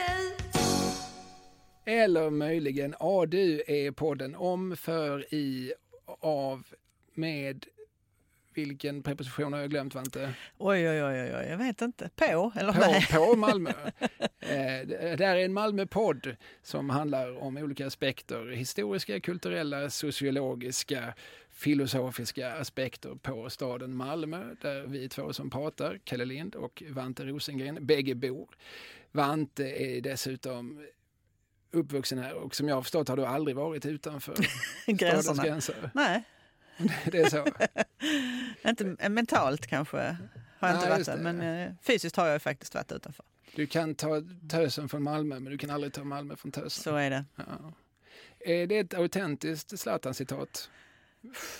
du. Eller möjligen A du är podden om, för, i, av, med. Vilken preposition har jag glömt Vante? Oj, oj, oj, oj, jag vet inte. På? Eller På, nej? på Malmö. Eh, det det här är en Malmö-podd som handlar om olika aspekter, historiska, kulturella, sociologiska, filosofiska aspekter på staden Malmö, där vi två som pratar, Kalle Lind och Vante Rosengren, bägge bor. Vante är dessutom uppvuxen här och som jag har förstått har du aldrig varit utanför Gränserna. gränser. Nej, Det är så. inte eh, mentalt kanske har jag inte Nej, varit just där, men eh, fysiskt har jag faktiskt varit utanför. Du kan ta tösen från Malmö men du kan aldrig ta Malmö från tösen. Så är det. Ja. Är det ett autentiskt Zlatan-citat?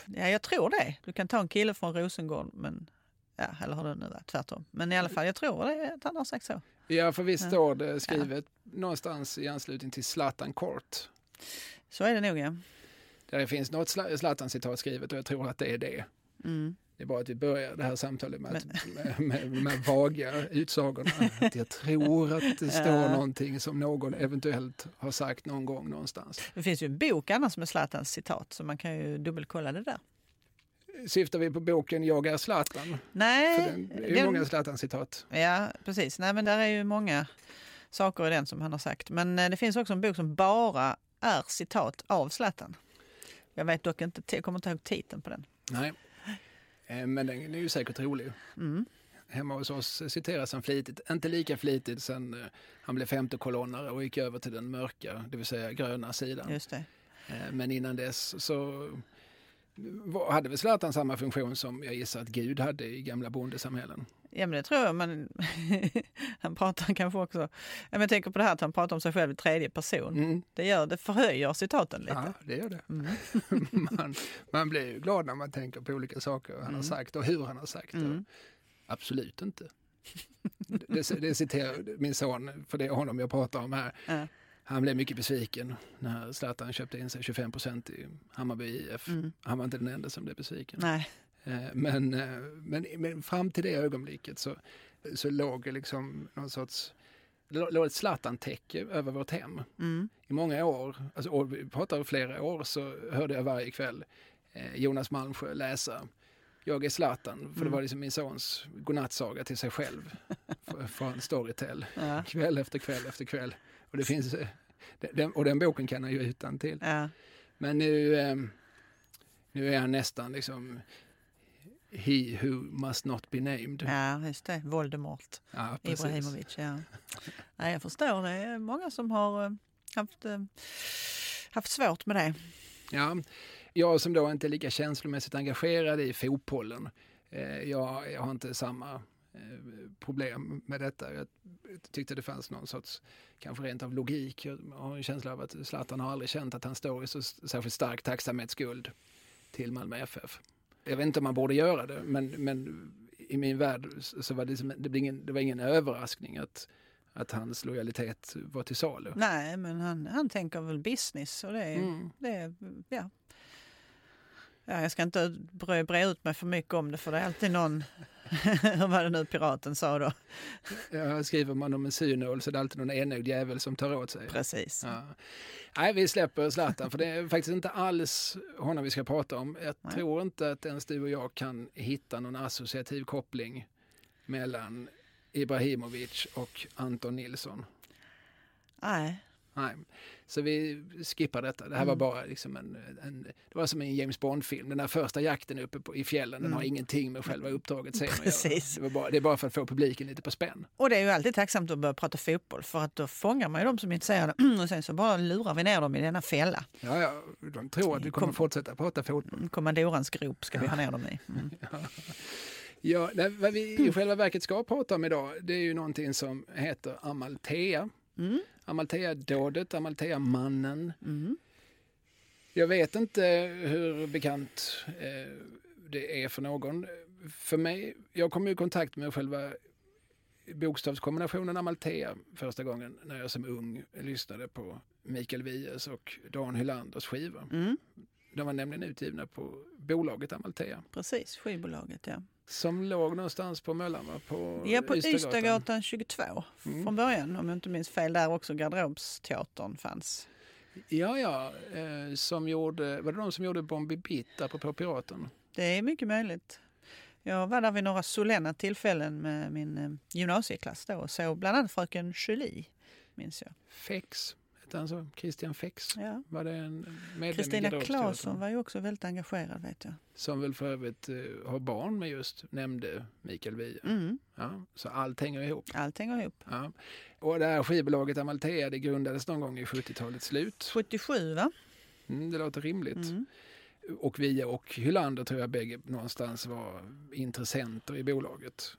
Ja, jag tror det. Du kan ta en kille från Rosengård, men ja, eller har det nu varit tvärtom. Men i alla fall, jag tror det, att han har sagt så. Ja, för visst Ja. står det skrivet någonstans i anslutning till Zlatan Court. Så är det nog, ja. Där det finns något Zla- Zlatan-citat skrivet och jag tror att det är det. Mm. Det är bara att vi börjar det här samtalet med, att, med, med, med vaga utsagorna. Att jag tror att det står Ja. någonting som någon eventuellt har sagt någon gång någonstans. Det finns ju en bok annars med Zlatans citat, så man kan ju dubbelkolla det där. Syftar vi på boken Jag är Zlatan? Nej, den, det är ju många Zlatan-citat. Ja, precis. Nej, men där är ju många saker i den som han har sagt. Men eh, det finns också en bok som bara är citat av Zlatan. Jag vet dock inte, jag kommer inte ihåg titeln på den. Nej, Eh, men den är ju säkert rolig. Mm. Hemma hos oss citeras han flitigt, inte lika flitigt sen eh, han blev femtekolonnare och gick över till den mörka, det vill säga gröna sidan. Just det. Men innan dess så hade väl Zlatan samma funktion som jag gissar att Gud hade i gamla bondesamhällen. Ja, men det tror jag. Men han pratar kanske också... Ja, men jag tänker på det här att han pratar om sig själv i tredje person. Mm. Det, gör, det förhöjer citaten lite. Ja, det gör det. Mm. man, man blir ju glad när man tänker på olika saker han har Mm. sagt och hur han har sagt det. Mm. Absolut inte. Det, det citerar min son, för det är honom jag pratar om här. Ja. Han blev mycket besviken när Zlatan köpte in sig 25 procent i Hammarby IF. Mm. Han var inte den enda som blev besviken. Nej. Eh, Men, eh, men, men fram till det ögonblicket så, så låg det liksom någon sorts låg ett Zlatan-täcke över vårt hem. Mm. I många år, alltså år, vi pratar flera år, så hörde jag varje kväll eh, Jonas Malmsjö läsa Jag är Zlatan, för det Mm. var liksom min sons godnattsaga till sig själv från Storytel. Ja. Kväll efter kväll efter kväll. Och, det finns, den, och den boken kan han ju utan till. Ja. Men nu, eh, nu är han nästan liksom He who must not be named. ja, just det. Voldemort. Ja, precis. Ibrahimovic, ja. Nej, jag förstår. Det är många som har eh, haft, eh, haft svårt med det. Ja, jag som då inte är lika känslomässigt engagerad i fotbollen, jag, jag har inte samma problem med detta. Jag tyckte det fanns någon sorts, kanske rent av logik. Jag har en känsla av att Zlatan har aldrig känt att han står i så särskilt stark tacksamhetsskuld till Malmö FF. Jag vet inte om man borde göra det, men, men i min värld så var det, liksom, det, ingen, det var ingen överraskning att, att hans lojalitet var till salu. Nej, men han, han tänker väl business och det är, Mm. det är ja. ja. Jag ska inte bre ut mig för mycket om det för det är alltid någon, hur var det nu piraten sa då? Ja, skriver man om en synål så är det alltid någon enögd jävel som tar åt sig. Precis. Ja. Nej, vi släpper Zlatan för det är faktiskt inte alls honom vi ska prata om. Jag Nej. tror inte att ens du och jag kan hitta någon associativ koppling mellan Ibrahimovic och Anton Nilsson. Nej, Nej, så vi skippar detta. Det här var bara liksom en, en, det var som en James Bond-film. Den där första jakten uppe på, i fjällen, den har ingenting med själva uppdraget sen. Precis. Det, bara, det är bara för att få publiken lite på spänn. och det är ju alltid tacksamt att börja prata fotboll för att då fångar man ju de som är intresserade och sen så bara lurar vi ner dem i denna fälla. Ja, ja, de tror att vi kommer Kom- fortsätta prata fotboll. Kommandorans grop ska vi ha ner dem i. Mm. Ja, nej, vad vi i själva verket ska prata om idag, det är ju någonting som heter Amalthea. Mm. Amalthea-dådet, Amalthea-mannen. Mm. Jag vet inte hur bekant eh, det är för någon. För mig, jag kom i kontakt med själva bokstavskombinationen Amalthea första gången när jag som ung lyssnade på Mikael Wiehes och Dan Hylanders skivor. Mm. De var nämligen utgivna på bolaget Amalthea. Precis, skivbolaget ja. Som låg någonstans på Möllan, va? På Ja, på Ystadgatan. Ystadgatan 22 Mm. från början. Om jag inte minns fel, där också Garderobsteatern fanns. Ja, ja. Eh, som gjorde, var det de som gjorde Bombi Bitt, apropå Piraten? Det är mycket möjligt. Jag var där vid några solenna tillfällen med min eh, gymnasieklass då och såg bland annat Fröken Julie, minns jag. Fex, han så? Christian Fex? Ja. Var det en medlem Kristina? Claesson var ju också väldigt engagerad vet jag. Som väl för övrigt eh, har barn med just nämnde Mikael Wiehe. Mm. Ja, så allt hänger ihop. Allt hänger ihop. Ja. Och det här skivbolaget Amalthea det grundades någon gång i 70-talets slut. 77 va? Mm, det låter rimligt. Mm. Och Wiehe och Hylander tror jag bägge någonstans var intressenter i bolaget.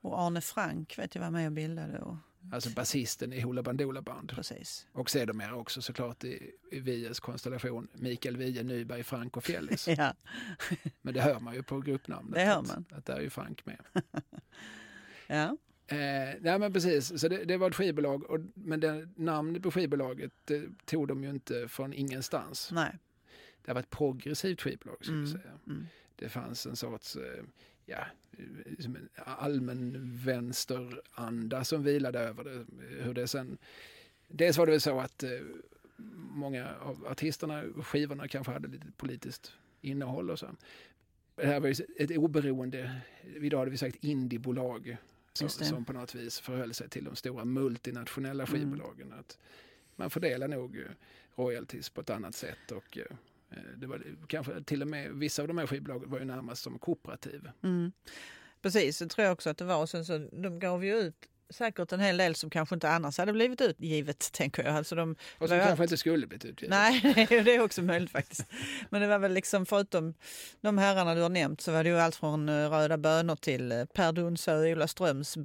Och Arne Frank vet jag var med och bildade. Och, Alltså basisten i Hoola Bandoola Band. precis. Och sedermera också såklart i, i Wiehes konstellation Mikael Wiehe, Nyberg, Frank och Fjällis. Ja, Men det hör man ju på gruppnamnet. Det hör att- man. Att där är ju Frank med. ja. Eh, nej men precis, så det, det var ett skivbolag. Och, men det, namnet på skivbolaget tog de ju inte från ingenstans. nej. Det var ett progressivt skivbolag skulle Mm. jag säga. Mm. Det fanns en sorts eh, ja, en allmän vänsteranda som vilade över det. Hur det sen, dels var det väl så att eh, många av artisterna och skivorna kanske hade lite politiskt innehåll och så. Det här var ju ett oberoende, idag hade vi sagt indiebolag som, som på något vis förhöll sig till de stora multinationella Mm. skivbolagen. Att man fördelar nog eh, royalties på ett annat sätt och eh, det var kanske till och med vissa av de här skivbolagen var ju närmast som kooperativ. Mm. Precis, det tror jag också att det var. Och sen så, de gav ju ut säkert en hel del som kanske inte annars hade blivit utgivet, tänker jag. Alltså de, Och som kanske inte skulle blivit utgivet. nej, det är också möjligt faktiskt. Men det var väl liksom förutom de herrarna du har nämnt så var det ju allt från eh, Röda bönor till eh, Per Dunsö och Ola Ströms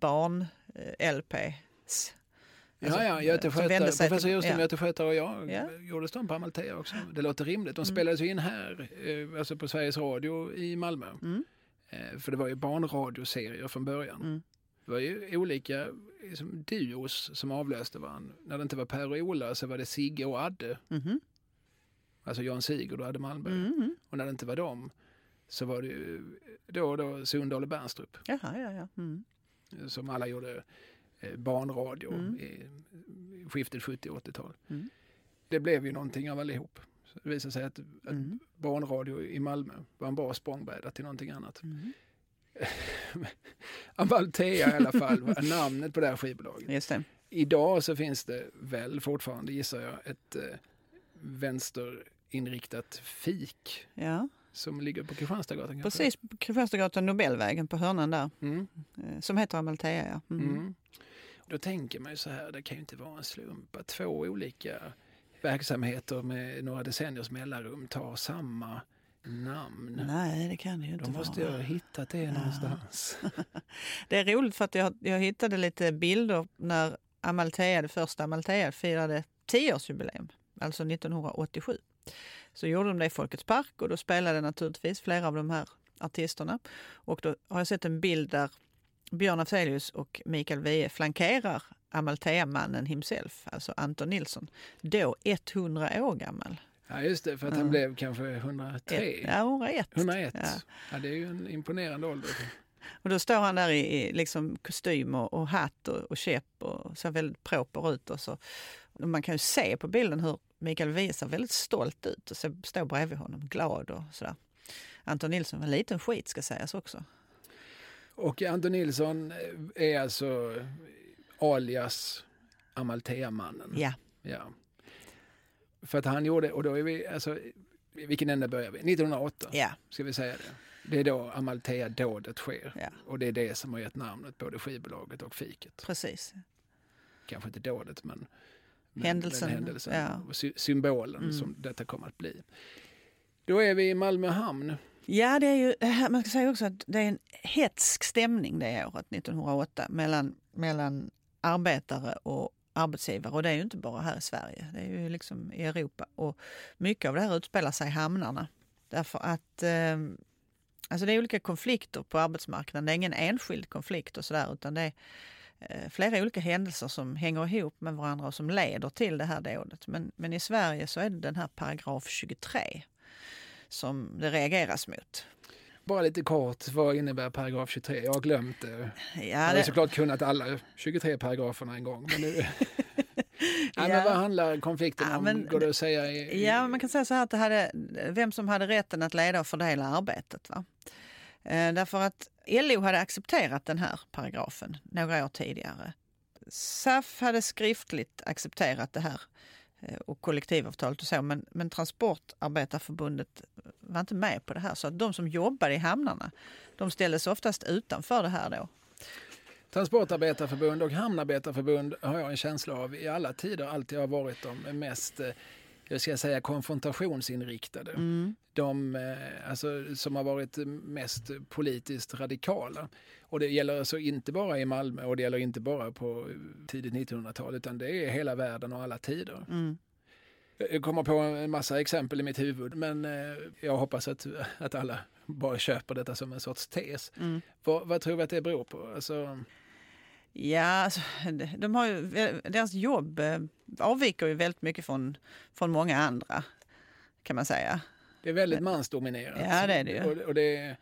barn-LPs. Ja, ja, Göte som vände Skötare, sig professor till- Jostim ja. Göte Skötare och jag Ja. gjorde stånd på Amalthea också. Det låter rimligt. De Mm. spelades ju in här, eh, alltså på Sveriges Radio i Malmö. Mm. Eh, För det var ju barnradioserier från början. Mm. Det var ju olika liksom, duos som avlöste varandra. När det inte var Per och Ola så var det Sigge och Adde. Mhm. Alltså Jan Sigurd och Adde Malmberg. Mm. Och när det inte var dem så var det ju då och då Sundahl och Bernstrup. Jaha, ja, ja. Mm. Som alla gjorde eh, barnradio Mm. i, skiftet 70 80-tal. Mm. Det blev ju någonting av allihop. Så det visade sig att, att Mm. barnradio i Malmö var en bra språngbräda till någonting annat. Mm. Amalthea i alla fall var namnet på det här skivbolaget. Idag så finns det väl fortfarande, gissar jag, ett eh, vänsterinriktat fik Ja, som ligger på Kristianstadsgatan. precis på Kristianstadsgatan Nobelvägen på hörnan där. Mm. eh, Som heter Amalthea, ja. Mm. Mm. Då tänker man ju så här, det kan ju inte vara en slump att två olika verksamheter med några decenniers mellanrum tar samma namn. Nej, det kan det ju inte Då måste vara. jag ha hittat det någonstans. Det är roligt för att jag, jag hittade lite bilder när Amalthea, det första Amalthea firade 10-årsjubileum, alltså 1987. Så gjorde de det i Folkets park och då spelade naturligtvis flera av de här artisterna. Och då har jag sett en bild där Björn Afzelius och Mikael Wiehe flankerar Amalthea-mannen himself, alltså Anton Nilsson, då 100 år gammal. Ja, just det, för att han blev kanske 103. Ja, 101. 101. Ja. Ja. det är ju en imponerande ålder. Och då står han där i, i liksom kostym och, och hatt och, och käpp och ser väldigt proper ut. Och så. Och man kan ju se på bilden hur Mikael Wiehe ser väldigt stolt ut och så står bredvid honom glad och sådär. Anton Nilsson var en liten skit ska sägas också. Och Anton Nilsson är alltså alias Amalthea-mannen. Ja, Ja. För att han gjorde, och då är vi, alltså, vilken ände börjar vi? 1908, ja, ska vi säga det. Det är då Amalthea-dådet sker. ja, Och det är det som har gett namnet både skivbolaget och fiket. precis. Kanske inte dådet, men Händelsen, händelsen ja. och sy- symbolen Mm. som detta kommer att bli. Då är vi i Malmö hamn. Ja, det är ju, man ska säga också att det är en hetsk stämning det året, 1908, mellan, mellan arbetare och arbetsgivare. Och det är ju inte bara här i Sverige, det är ju liksom i Europa. Och mycket av det här utspelar sig i hamnarna. Därför att eh, alltså det är olika konflikter på arbetsmarknaden. Det är ingen enskild konflikt och sådär, utan det är flera olika händelser som hänger ihop med varandra och som leder till det här dådet. Men, men i Sverige så är det den här paragraf 23 som det reageras mot. Bara lite kort, vad innebär paragraf 23? Jag har glömt det. Ja, Jag har det, såklart kunnat alla 23 paragraferna en gång. Men, nu... ja. Men vad handlar konflikten Ja, om? men Går det att säga? I... ja, man kan säga så här att det hade, vem som hade rätten att leda och fördela arbetet. Va? Eh, därför att LO hade accepterat den här paragrafen några år tidigare. SAF hade skriftligt accepterat det här eh, och kollektivavtalet och så, men, men Transportarbetarförbundet eh, var inte med på det här. Så att de som jobbade i hamnarna, de ställdes oftast utanför det här då. Transportarbetarförbund och hamnarbetarförbund har jag en känsla av i alla tider alltid har varit de mest eh, jag ska säga konfrontationsinriktade. Mm. De eh, alltså, som har varit mest politiskt radikala. Och det gäller alltså inte bara i Malmö och det gäller inte bara på tidigt 1900-tal utan det är hela världen och alla tider. Mm. Jag kommer på en massa exempel i mitt huvud men eh, jag hoppas att, att alla bara köper detta som en sorts tes. Mm. Vad, vad tror vi att det beror på? Alltså, Ja, alltså, de har ju, deras jobb eh, avviker ju väldigt mycket från, från många andra, kan man säga. det är väldigt mansdominerat. Ja, det är det ju. Och, och det,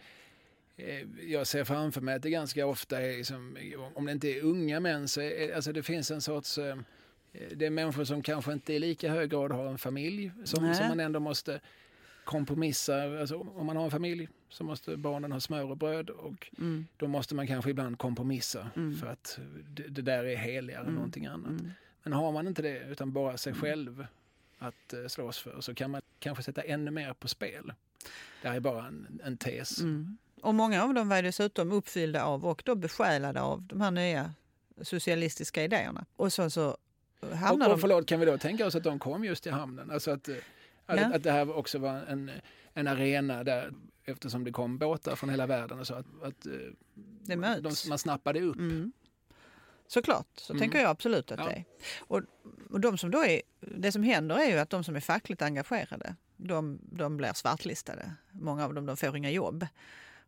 eh, jag ser framför mig att det ganska ofta är, som, om det inte är unga män, så är, alltså det finns en sorts eh, det är människor som kanske inte i lika hög grad har en familj som, som man ändå måste kompromissa. Alltså, om man har en familj så måste barnen ha smör och bröd och Mm. då måste man kanske ibland kompromissa Mm. för att det, det där är heligare än Mm. någonting annat. Mm. Men har man inte det utan bara sig själv att eh, slåss för så kan man kanske sätta ännu mer på spel. Det här är bara en, en tes. Mm. Och många av dem var dessutom uppfyllda av och då besjälade av de här nya socialistiska idéerna. Och så, så hamnade Och, och förlåt, kan vi då tänka oss att de kom just till hamnen? Alltså att, eh, att, Ja. att det här också var en, en arena där eftersom det kom båtar från hela världen och så att, att eh, Det möts. de, man snappade upp. Mm. Såklart, så Mm. tänker jag absolut att Ja. det är. Och, och de som då är, det som händer är ju att de som är fackligt engagerade, de, de blir svartlistade. Många av dem de får inga jobb.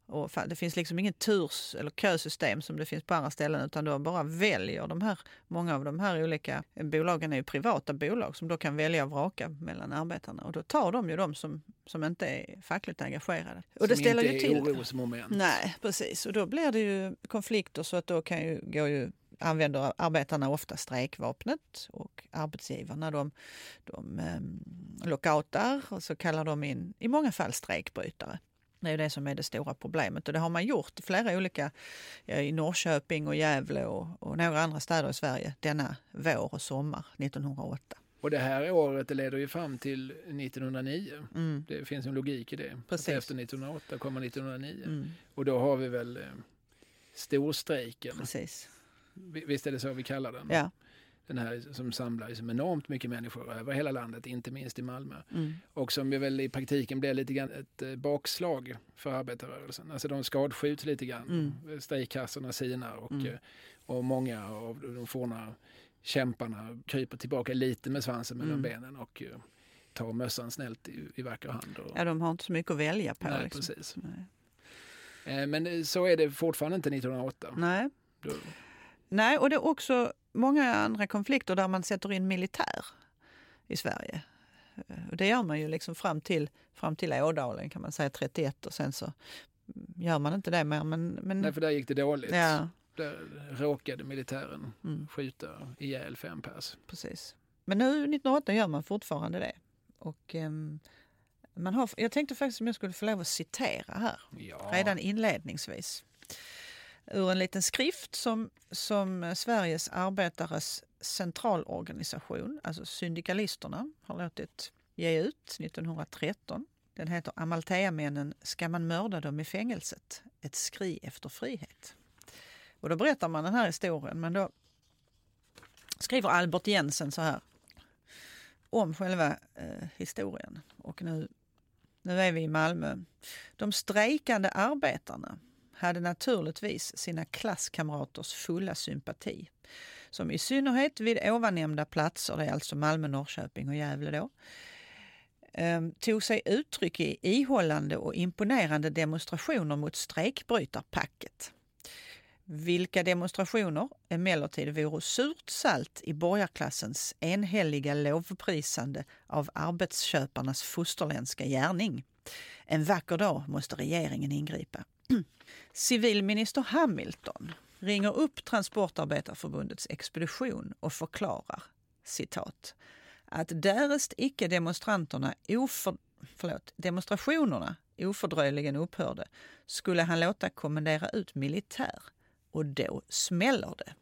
Och det finns liksom ingen turs eller kösystem som det finns på andra ställen utan de bara väljer de här, många av de här olika bolagen är ju privata bolag som då kan välja och vraka mellan arbetarna och då tar de ju de som, som inte är fackligt engagerade. Och det som ställer inte ju till orosmoment. Nej, precis. Och då blir det ju konflikter så att då kan ju, går ju, använder arbetarna ofta strejkvapnet och arbetsgivarna de, de um, lockoutar och så kallar de in i många fall strejkbrytare. Det är det som är det stora problemet och det har man gjort i flera olika, i Norrköping och Gävle och, och några andra städer i Sverige denna vår och sommar 1908. Och det här året det leder ju fram till 1909. Mm. Det finns en logik i det. Att Precis. Efter 1908 kommer 1909. Mm, Och då har vi väl eh, storstrejken. precis. Vi- Visst är det så vi kallar den? Ja. Den här som samlar liksom enormt mycket människor över hela landet, inte minst i Malmö. Mm. Och som ju väl i praktiken blir lite grann ett eh, bakslag för arbetarrörelsen. Alltså de skadskjuts lite grann. Mm. Strejkkassorna sinar och, Mm. eh, och många av de forna kämparna kryper tillbaka lite med svansen mellan Mm. benen och eh, tar mössan snällt i, i vacker hand. Och, ja, de har inte så mycket att välja på. nej, liksom. precis. Nej. Men så är det fortfarande inte 1908. nej. Då, Nej, och det är också många andra konflikter där man sätter in militär i Sverige. Eh, Och det gör man ju liksom fram till, fram till Ådalen kan man säga, 31 och sen så gör man inte det mer. Men, men nej, för där gick det dåligt. ja, Där råkade militären mm, skjuta ihjäl fem pers. precis. Men nu 1908 gör man fortfarande det. Och, ehm, man har, jag tänkte faktiskt om jag skulle få lov att citera här. Ja. redan inledningsvis. Ur en liten skrift som, som Sveriges arbetares centralorganisation, alltså syndikalisterna, har låtit ge ut 1913. Den heter Amaltheamännen, ska man mörda dem i fängelset? Ett skri efter frihet. Och då berättar man den här historien, men då skriver Albert Jensen så här om själva eh, historien. Och nu, nu är vi i Malmö. De strejkande arbetarna hade naturligtvis sina klasskamraters fulla sympati som i synnerhet vid ovannämnda platser, det är alltså Malmö, Norrköping och Gävle då, ehm, tog sig uttryck i ihållande och imponerande demonstrationer mot strejkbrytarpacket. Vilka demonstrationer emellertid vore surt salt i borgarklassens enhälliga lovprisande av arbetsköparnas fosterländska gärning. En vacker dag måste regeringen ingripa. Civilminister Hamilton ringer upp Transportarbetarförbundets expedition och förklarar citat att därest icke demonstranterna oför, förlåt, demonstrationerna ofördröjligen upphörde skulle han låta kommendera ut militär och då smäller det.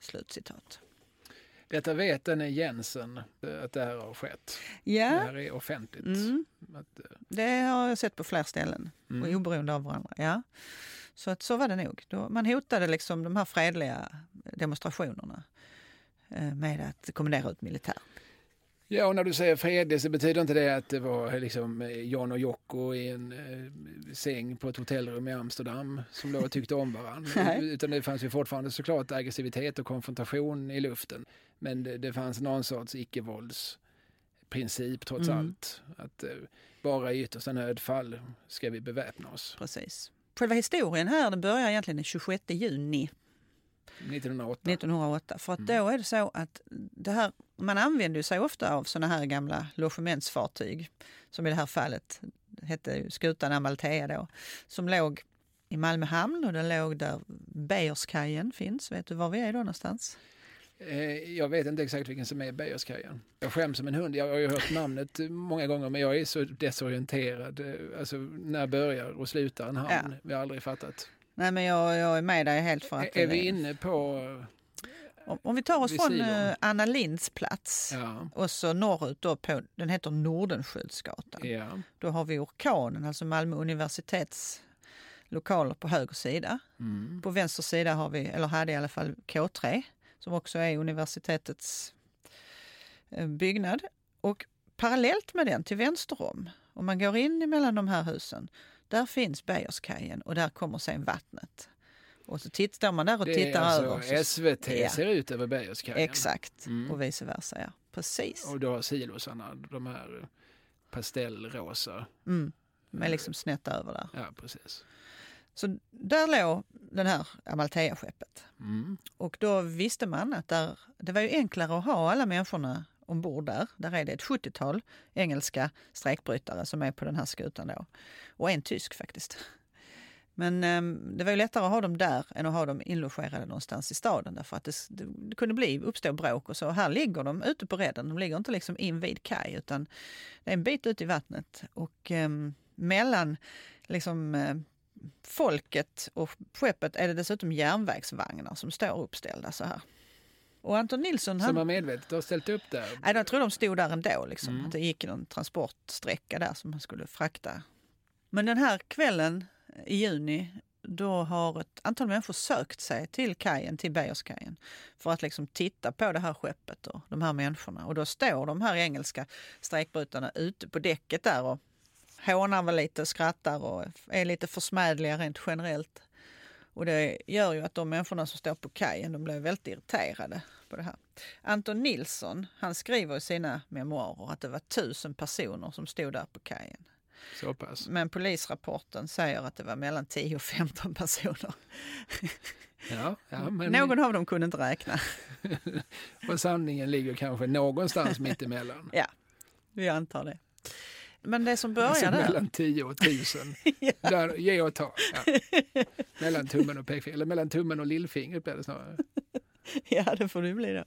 Slutcitat. Detta vet den Jensen eh, att det här har skett. Ja. Det här är offentligt. Mm. Att, eh, Det har jag sett på fler ställen, Mm. och oberoende av varandra. Ja. Så att så var det nog. Då, man hotade liksom de här fredliga demonstrationerna eh, med att kommendera ut militär. Ja, och när du säger fredlig så betyder inte det att det var liksom Jan och Jocko i en eh, säng på ett hotellrum i Amsterdam som då tyckte om varandra. Utan det fanns ju fortfarande såklart aggressivitet och konfrontation i luften. Men det, det fanns någon sorts icke-våldsprincip trots Mm. allt. Att eh, bara i yttersta nödfall ska vi beväpna oss. Precis. Själva historien här den börjar egentligen den 26 juni 1908. 1908. För att Mm. då är det så att det här, man använder sig ofta av såna här gamla logementsfartyg. Som i det här fallet hette skutan Amalthea då. Som låg i Malmö hamn och den låg där Beijerskajen finns. Vet du var vi är då någonstans? Eh, Jag vet inte exakt vilken som är Beijerskajen. Jag skäms som en hund. Jag har ju hört namnet många gånger men jag är så desorienterad. Eh, Alltså när börjar och slutar en hamn? Vi har aldrig fattat. Nej men jag, jag är med dig helt för att... Är vi inne på... Om, om vi tar oss från eh, Anna Linds plats Ja, och så norrut då på, den heter Nordenskiöldsgatan. ja. Då har vi Orkanen, alltså Malmö universitets lokaler på höger sida. Mm. På vänster sida har vi, eller hade i alla fall K3 som också är universitetets eh, byggnad. Och parallellt med den till vänster om, om man går in mellan de här husen, där finns Beijerskajen och där kommer sen vattnet. Och så titt, står man där och Det tittar alltså över. SVT Ja. ser ut över Beijerskajen. Exakt, Mm. och vice versa. Ja. Precis. Och då har silosarna, de här pastellrosa. Mm. Med liksom snett över där. Ja, precis. Så där låg den här Amalthea-skeppet. Mm. Och då visste man att där, det var ju enklare att ha alla människorna ombord där. Där är det ett 70-tal engelska strejkbrytare som är på den här skutan då. Och en tysk faktiskt. Men ehm, det var ju lättare att ha dem där än att ha dem inlogerade någonstans i staden därför att det, det, kunde bli, uppstå bråk och så. Här ligger de ute på redden. De ligger inte liksom invid kaj utan det är en bit ut i vattnet och ehm, mellan liksom eh, folket och skeppet är det dessutom järnvägsvagnar som står uppställda så här. Och Anton Nilsson, Som har medvetet har ställt upp där. nej, jag tror de stod där ändå, liksom, Mm. att det gick någon transportsträcka där som man skulle frakta. Men den här kvällen i juni, då har ett antal människor sökt sig till kajen, till Beijerskajen, för att liksom titta på det här skeppet och de här människorna. Och då står de här engelska strejkbrytarna ute på däcket där och hånar väl lite, skrattar och är lite försmädliga rent generellt. Och det gör ju att de människorna som står på kajen de blir väldigt irriterade på det här. Anton Nilsson han skriver i sina memoarer att det var tusen personer som stod där på kajen. Så pass. Men polisrapporten säger att det var mellan 10 och 15 personer. Ja, ja, men Någon av dem kunde inte räkna. och sanningen ligger kanske någonstans mitt emellan. Ja, vi antar det. Men det som Alltså börjar där... mellan 10 och 1000. Ja. Där, ge och ta. Ja. Mellan tummen och pekfingret, eller mellan tummen och lillfingret blir det snarare. Ja, det får det bli då.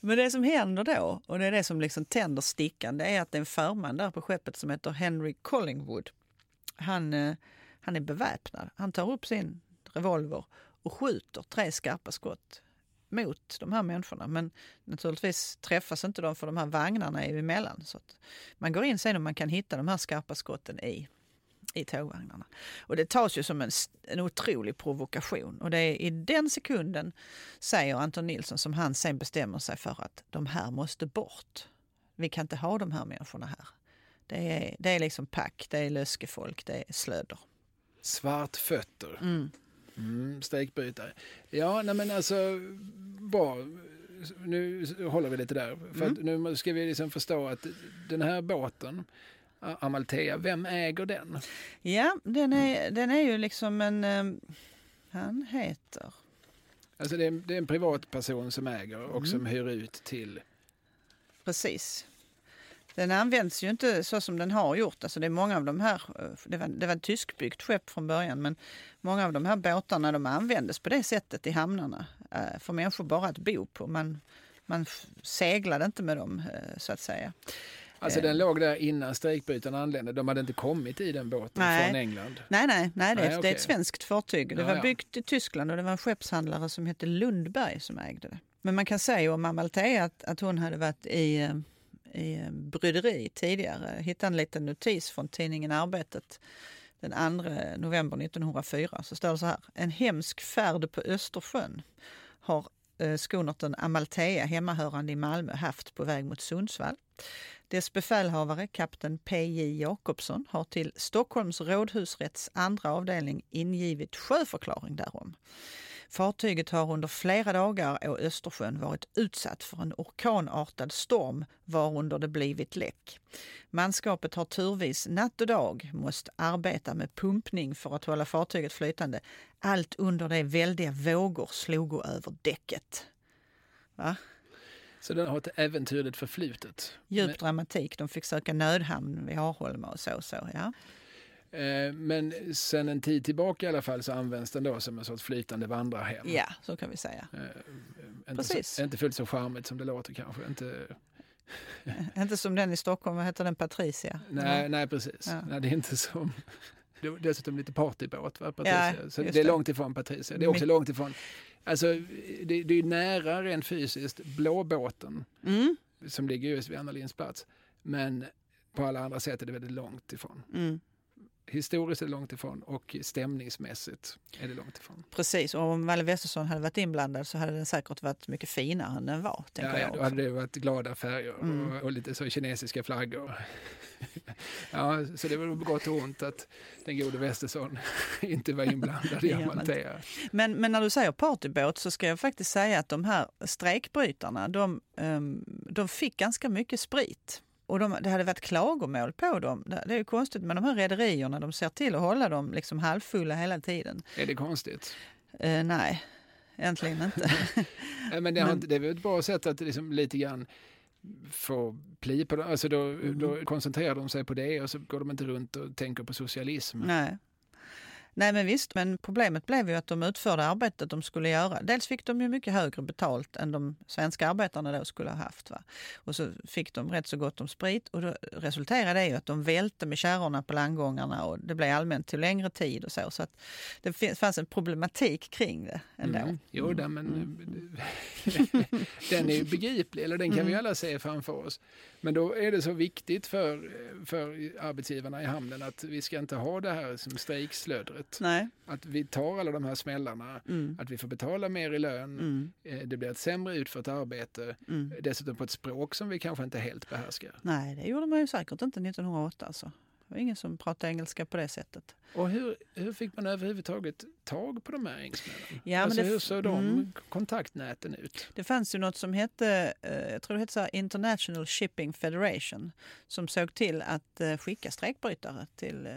Men det som händer då, och det är det som liksom tänder stickan, det är att det är en förman där på skeppet som heter Henry Collingwood. Han, eh, han är beväpnad. Han tar upp sin revolver och skjuter tre skarpa skott mot de här människorna. Men naturligtvis träffas inte de för de här vagnarna är emellan. Så man går in sen och man kan hitta de här skarpa skotten i, i tågvagnarna. Och det tas ju som en, en otrolig provokation. Och det är i den sekunden, säger Anton Nilsson, som han sen bestämmer sig för att de här måste bort. Vi kan inte ha de här människorna här. Det är, det är liksom pack, det är löskefolk, det är slödder. Svartfötter. Mm. Mm, strejkbrytare. Ja, nej men alltså, bra. Nu håller vi lite där. För Mm. nu ska vi liksom förstå att den här båten, Amalthea, vem äger den? Ja, den är, den är ju liksom en... eh, han heter... Alltså det är, det är en privatperson som äger och Mm. som hyr ut till... Precis. Den används ju inte så som den har gjort. Alltså det är många av de här, eh, det var, det var ett tyskbyggt skepp från början, men många av de här båtarna de användes på det sättet i hamnarna. Eh, för människor bara att bo på. Man, man seglade inte med dem eh, så att säga. Alltså den låg där innan strejkbrytarna anlände. De hade inte kommit i den båten nej. från England? Nej, nej, nej, det, är, nej, okay. det är ett svenskt fartyg. Det ja, var byggt i Tyskland och det var en skeppshandlare som hette Lundberg som ägde det. Men man kan säga om Amalthea att, att hon hade varit i i eh, bryderi tidigare. Jag hittade en liten notis från tidningen Arbetet den 2 november 1904. Så står det så här. En hemsk färd på Östersjön har eh, skonorten skonerten Amalthea hemmahörande i Malmö haft på väg mot Sundsvall. Dess befälhavare, kapten P.J. Jakobsson, har till Stockholms rådhusrätts andra avdelning ingivit sjöförklaring därom. Fartyget har under flera dagar å Östersjön varit utsatt för en orkanartad storm varunder det blivit läck. Manskapet har turvis natt och dag måste arbeta med pumpning för att hålla fartyget flytande. Allt under de väldiga vågor slogo över däcket. Va? Så den har ett äventyrligt förflutet? Djup dramatik. De fick söka nödhamn vid Arholma och så. så ja. Eh, men sen en tid tillbaka i alla fall så används den då som en sorts flytande vandrarhem. Ja, så kan vi säga. Inte, Precis. Så, inte fullt så charmigt som det låter kanske. Inte, inte som den i Stockholm, vad heter den, Patricia? Nej, nej precis. Ja. Nej, det är inte som... Dessutom lite partybåt, va? Patricia. Ja, så det är långt ifrån Patricia. Det är också My långt ifrån... Alltså, det, det är nära rent fysiskt blåbåten mm. som ligger just vid Anna Linds plats. Men på alla andra sätt är det väldigt långt ifrån. Mm historiskt är det långt ifrån och stämningsmässigt är det långt ifrån. Precis, och om Valle Westesson hade varit inblandad så hade den säkert varit mycket finare än den var. Ja, ja, då hade det varit glada färger mm. och, och, lite så kinesiska flaggor. ja, så det var gott och ont att den gode Westesson inte var inblandad i Amalthea. men, men när du säger partybåt så ska jag faktiskt säga att de här strejkbrytarna, de, um, de fick ganska mycket sprit och de, det hade varit klagomål på dem. Det är ju konstigt med de här rederierna. De ser till att hålla dem liksom halvfulla hela tiden. Är det konstigt? Eh, nej, egentligen inte. nej, men det, men, det är väl ett bra sätt att liksom lite grann få pli på det. Alltså då, mm. då koncentrerar de sig på det och så går de inte runt och tänker på socialism. Nej. Nej men visst, men problemet blev ju att de utförde arbetet de skulle göra. Dels fick de ju mycket högre betalt än de svenska arbetarna då skulle ha haft. Va? Och så fick de rätt så gott om sprit och då resulterade det ju att de välte med kärrorna på landgångarna och det blev allmänt till längre tid och så. Så att det fanns en problematik kring det ändå. Mm. Jo, den, men, mm. den är ju begriplig, eller den kan mm. vi alla se framför oss. Men då är det så viktigt för, för arbetsgivarna i hamnen att vi ska inte ha det här som strejkslödret. Nej. Att vi tar alla de här smällarna, mm. att vi får betala mer i lön, mm. Eh, det blir ett sämre utfört arbete, mm. dessutom på ett språk som vi kanske inte helt behärskar. Nej, det gjorde man ju säkert inte 1908 alltså. Det var ingen som pratade engelska på det sättet. Och hur, hur fick man överhuvudtaget tag på de här engelsmännen? Ja, alltså, hur såg de mm. kontaktnäten ut? Det fanns ju något som hette, eh, jag tror det hette så International Shipping Federation som såg till att eh, skicka strejkbrytare till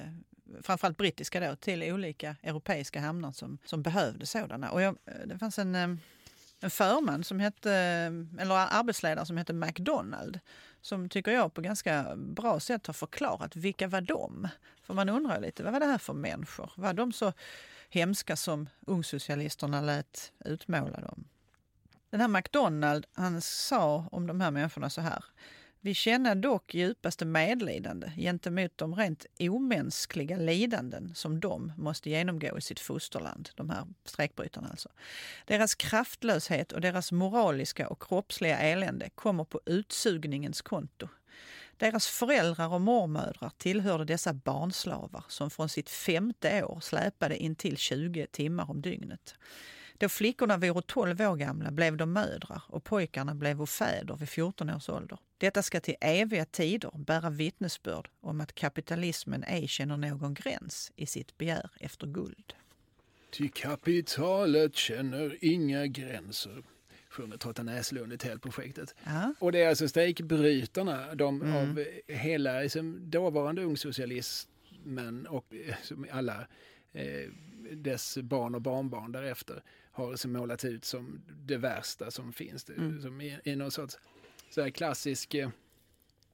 framförallt brittiska då, till olika europeiska hamnar som, som behövde sådana. Och jag, eh, det fanns en, eh, en förman som hette, eh, eller arbetsledare som hette McDonald som tycker jag på ganska bra sätt har förklarat vilka var de? För man undrar lite, vad var det här för människor? Var de så hemska som ungsocialisterna lät utmåla dem? Den här McDonald, han sa om de här människorna så här. Vi känner dock djupaste medlidande gentemot de rent omänskliga lidanden som de måste genomgå i sitt fosterland, de här strejkbrytarna alltså. Deras kraftlöshet och deras moraliska och kroppsliga elände kommer på utsugningens konto. Deras föräldrar och mormödrar tillhörde dessa barnslavar som från sitt femte år släpade in till 20 timmar om dygnet. Då flickorna vore 12 år gamla blev de mödrar och pojkarna blev fäder vid 14 års ålder. Detta ska till eviga tider bära vittnesbörd om att kapitalismen ej känner någon gräns i sitt begär efter guld. Ty kapitalet känner inga gränser sjunger Totta Näslund i TEL-projektet. Och det är alltså strejkbrytarna, de mm. av hela liksom, dåvarande ungsocialismen och som alla eh, dess barn och barnbarn därefter har liksom målat ut som det värsta som finns. Mm. Som i, i någon sorts så klassisk eh,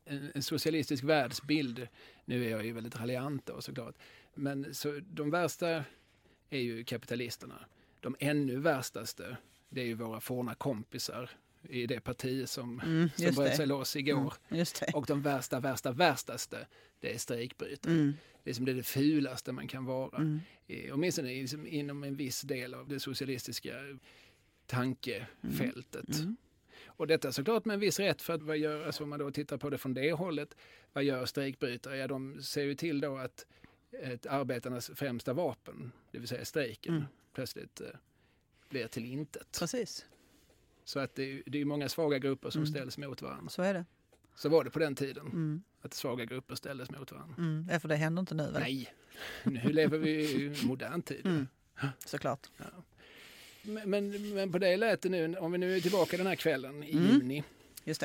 en, en socialistisk världsbild, nu är jag ju väldigt raljant då såklart, men så de värsta är ju kapitalisterna. De ännu värstaste, det är ju våra forna kompisar i det parti som, Mm, som bröt sig loss igår. Mm, just det. Och de värsta, värsta, värstaste, det är strejkbrytare. Mm, Det är som det, är det fulaste man kan vara. mm, Åtminstone liksom inom en viss del av det socialistiska tankefältet. mm. Och detta såklart med en viss rätt för att vad gör, alltså om man då tittar på det från det hållet, vad gör strejkbrytare? Ja, de ser ju till då att ett arbetarnas främsta vapen, det vill säga strejken, Mm. plötsligt eh, blir till intet. Precis, Så att det är, det är många svaga grupper som Mm. ställs mot varandra. så är det. Så var det på den tiden, Mm, att svaga grupper ställdes mot varandra. mm. Ja, för det händer inte nu väl? Nej, nu lever vi i modern tid. Mm. Såklart. Men, men, men på det lät det nu, om vi nu är tillbaka den här kvällen i Mm. juni, Just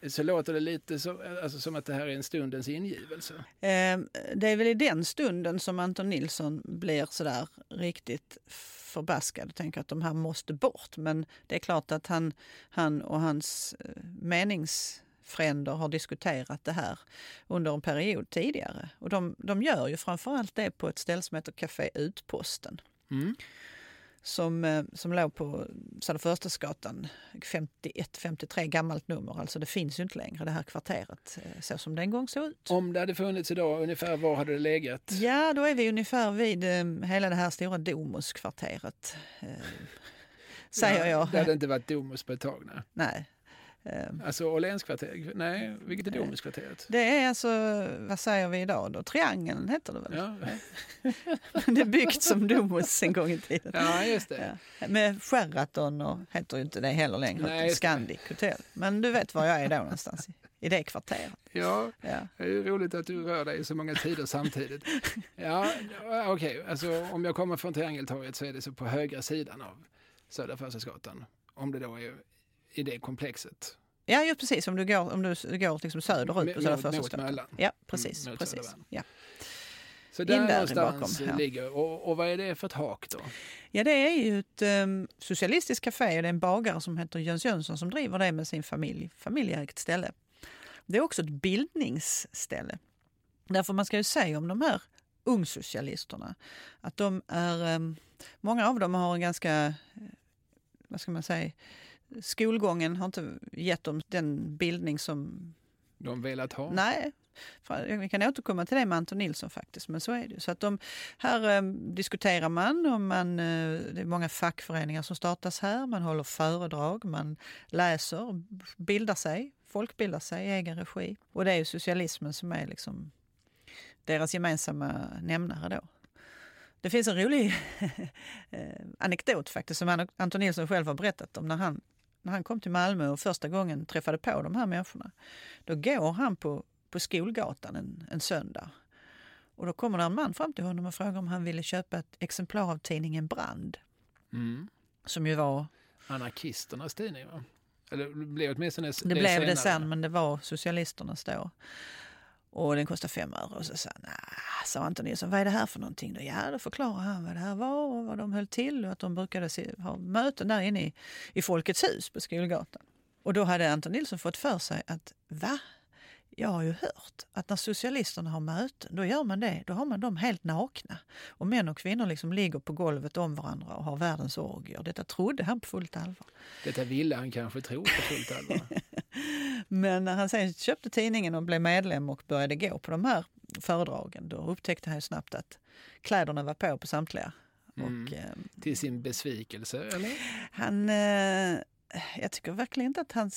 det. så låter det lite så, alltså, som att det här är en stundens ingivelse. Eh, det är väl i den stunden som Anton Nilsson blir sådär riktigt förbaskad och tänker att de här måste bort. Men det är klart att han, han och hans eh, meningsfränder har diskuterat det här under en period tidigare. Och de, de gör ju framförallt det på ett ställe som heter Café Utposten. Mm som, eh, som låg på Söderförstadsgatan 51-53, gammalt nummer. Alltså det finns ju inte längre det här kvarteret eh, så som det en gång såg ut. Om det hade funnits idag, ungefär var hade det legat? Ja, då är vi ungefär vid eh, hela det här stora Domuskvarteret. Eh, säger jag. Det hade inte varit Domus på ett tag. Nej. Nej. Eh, Alltså Åhlénskvarteret, nej, vilket är Domuskvarteret? det är alltså, vad säger vi idag då? Triangeln heter det väl? Ja. det är byggt som Domus en gång i tiden. ja, just det. Ja. Med Sheraton och heter ju inte det heller längre, Nej. Scandic Hotel. Men du vet var jag är då någonstans, i, det kvarteret. Ja, Ja. det är roligt att du rör dig i så många tider samtidigt. Ja, okej, alltså om jag kommer från Triangeltorget så är det så på högra sidan av Södra Förstadsgatan. Om det då är i det komplexet. Ja, just precis. Om du går, om du går liksom söderut på Mot- Södra mot Förstadsgatan. Möllan. Ja, precis. Mm, precis. Ja. Så In där där någonstans bakom, ja. ligger, och, och vad är det för ett hak då? ja, det är ju ett um, socialistiskt café och det är en bagare som heter Jöns Jönsson som driver det med sin familj. Familjeägt ställe. Det är också ett bildningsställe. Därför man ska ju säga om de här ungsocialisterna att de är, um, många av dem har en ganska, eh, vad ska man säga, skolgången har inte gett dem den bildning som De velat ha? Nej, vi kan återkomma till det med Anton Nilsson faktiskt, men så är det. Så att de, här eh, diskuterar man och man, eh, det är många fackföreningar som startas här, man håller föredrag, man läser, bildar sig, folk bildar sig i egen regi. Och det är ju socialismen som är liksom deras gemensamma nämnare då. Det finns en rolig eh, anekdot faktiskt som An- Anton Nilsson själv har berättat om när han, när han kom till Malmö och första gången träffade på de här människorna. Då går han på, på Skolgatan en, en söndag. Och då kommer det en man fram till honom och frågar om han ville köpa ett exemplar av tidningen Brand. Mm. Som ju var, Anarkisternas tidning va? Eller det blev åtminstone det, det, blev det senare. sen men det var socialisternas då. Och den kostade fem öre. Och så sa han, nah, sa Anton Nilsson, vad är det här för någonting? Då? Ja, då förklarade han vad det här var och vad de höll till och att de brukade se, ha möten där inne i, i Folkets hus på Skolgatan. Och då hade Anton Nilsson fått för sig att, va? Jag har ju hört att när socialisterna har möten, då gör man det. Då har man dem helt nakna. Och män och kvinnor liksom ligger på golvet om varandra och har världens orgier. Detta trodde han på fullt allvar. Detta ville han kanske tro på fullt allvar. Men när han sen köpte tidningen och blev medlem och började gå på de här föredragen, då upptäckte han ju snabbt att kläderna var på på samtliga. Mm. Och, eh, Till sin besvikelse, eller? han, eh, jag tycker verkligen inte att han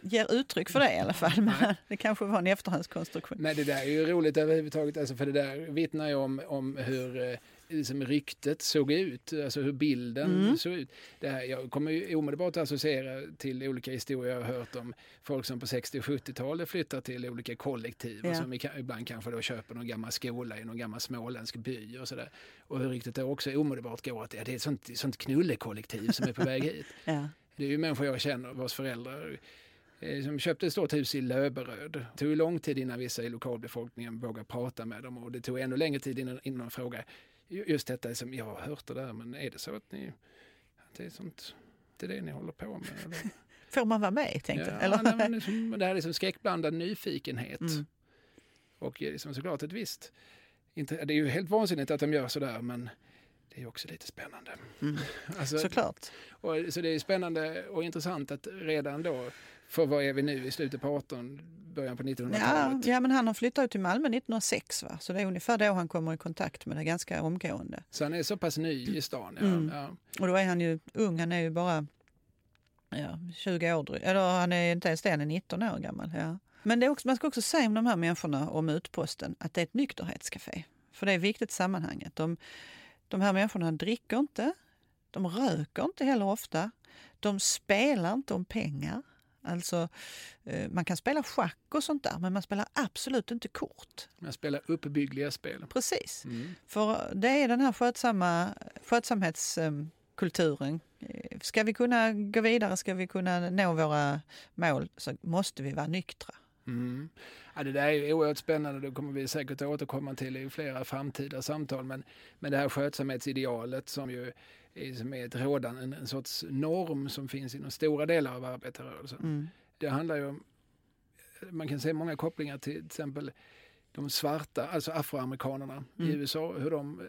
ger uttryck för det i alla fall. Men det kanske var en efterhandskonstruktion. Nej, det där är ju roligt överhuvudtaget, alltså för det där vittnar ju om, om hur eh, liksom ryktet såg ut, alltså hur bilden Mm. såg ut. Det här, jag kommer ju omedelbart att associera till olika historier jag har hört om folk som på 60 och 70-talet flyttar till olika kollektiv och Ja. som i- ibland kanske då köper någon gammal skola i någon gammal småländsk by och sådär. Och hur ryktet då också omedelbart går att ja, det är ett sånt, sånt knullekollektiv som är på väg hit. Ja. Det är ju människor jag känner vars föräldrar eh, som köpte ett stort hus i Löberöd. Det tog lång tid innan vissa i lokalbefolkningen vågade prata med dem och det tog ännu längre tid innan, innan de frågade just detta som jag har hört det där men är det så att ni, att det är sånt, det är det ni håller på med? Eller? Får man vara med? Tänkte. Ja, Eller? nej, men liksom, det här är liksom skräckblandad nyfikenhet. Mm. Och liksom såklart ett visst... Inte, det är ju helt vansinnigt att de gör sådär men är också lite spännande. Mm. Alltså, Såklart. och, så det är spännande och intressant att redan då, för vad är vi nu i slutet på 18, början på Ja, 1900-talet? ja, men han har flyttat ut till Malmö 1906 va? så det är ungefär då han kommer i kontakt med det ganska omgående. Så han är så pass ny i stan. Ja, Mm. ja. Och då är han ju ung, han är ju bara ja, 20 år drygt. Eller han är inte ens det, han är 19 år gammal. Ja. Men det är också, man ska också säga om de här människorna, om Utposten, att det är ett nykterhetscafé. För det är viktigt i sammanhanget. De, de här människorna dricker inte, de röker inte heller ofta, de spelar inte om pengar. Alltså, eh, man kan spela schack och sånt där, men man spelar absolut inte kort. Man spelar uppbyggliga spel. Precis. Mm. För det är den här skötsamma, skötsamhetskulturen. Ska vi kunna gå vidare, ska vi kunna nå våra mål så måste vi vara nyktra. Mm. Ja, det där är oerhört spännande, det kommer vi säkert återkomma till i flera framtida samtal. Men, men det här skötsamhetsidealet som ju är, som är ett rådande, en, en sorts norm som finns inom stora delar av arbetarrörelsen. Mm. Det handlar ju om, man kan se många kopplingar till till exempel de svarta, alltså afroamerikanerna i Mm. USA, hur de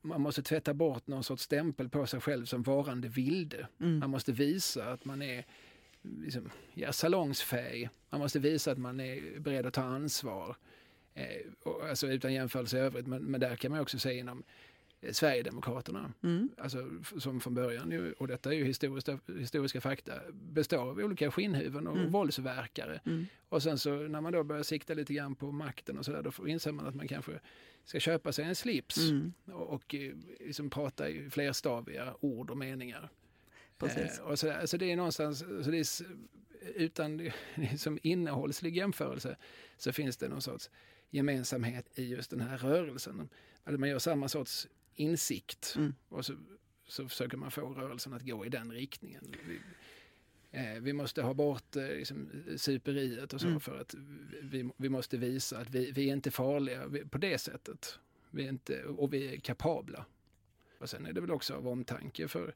man måste tvätta bort någon sorts stämpel på sig själv som varande vilde. Mm. Man måste visa att man är liksom, ja, salongsfähig. Man måste visa att man är beredd att ta ansvar. Eh, och, alltså utan jämförelse i övrigt. Men, men där kan man också se inom eh, Sverigedemokraterna. Mm. Alltså, som från början, ju, och detta är ju historiska, historiska fakta, består av olika skinnhuvuden och Mm. våldsverkare. Mm. Och sen så när man då börjar sikta lite grann på makten och sådär, då inser man att man kanske ska köpa sig en slips Mm. och, och eh, liksom prata i flerstaviga ord och meningar. Precis. Eh, och så, så det är någonstans, så det är, utan som innehållslig jämförelse så finns det någon sorts gemensamhet i just den här rörelsen. Alltså man gör samma sorts insikt Mm. och så, så försöker man få rörelsen att gå i den riktningen. Vi, eh, vi måste ha bort eh, liksom, superiet och så Mm. för att vi, vi måste visa att vi, vi är inte farliga vi, på det sättet. Vi är inte, och vi är kapabla. Och sen är det väl också av omtanke för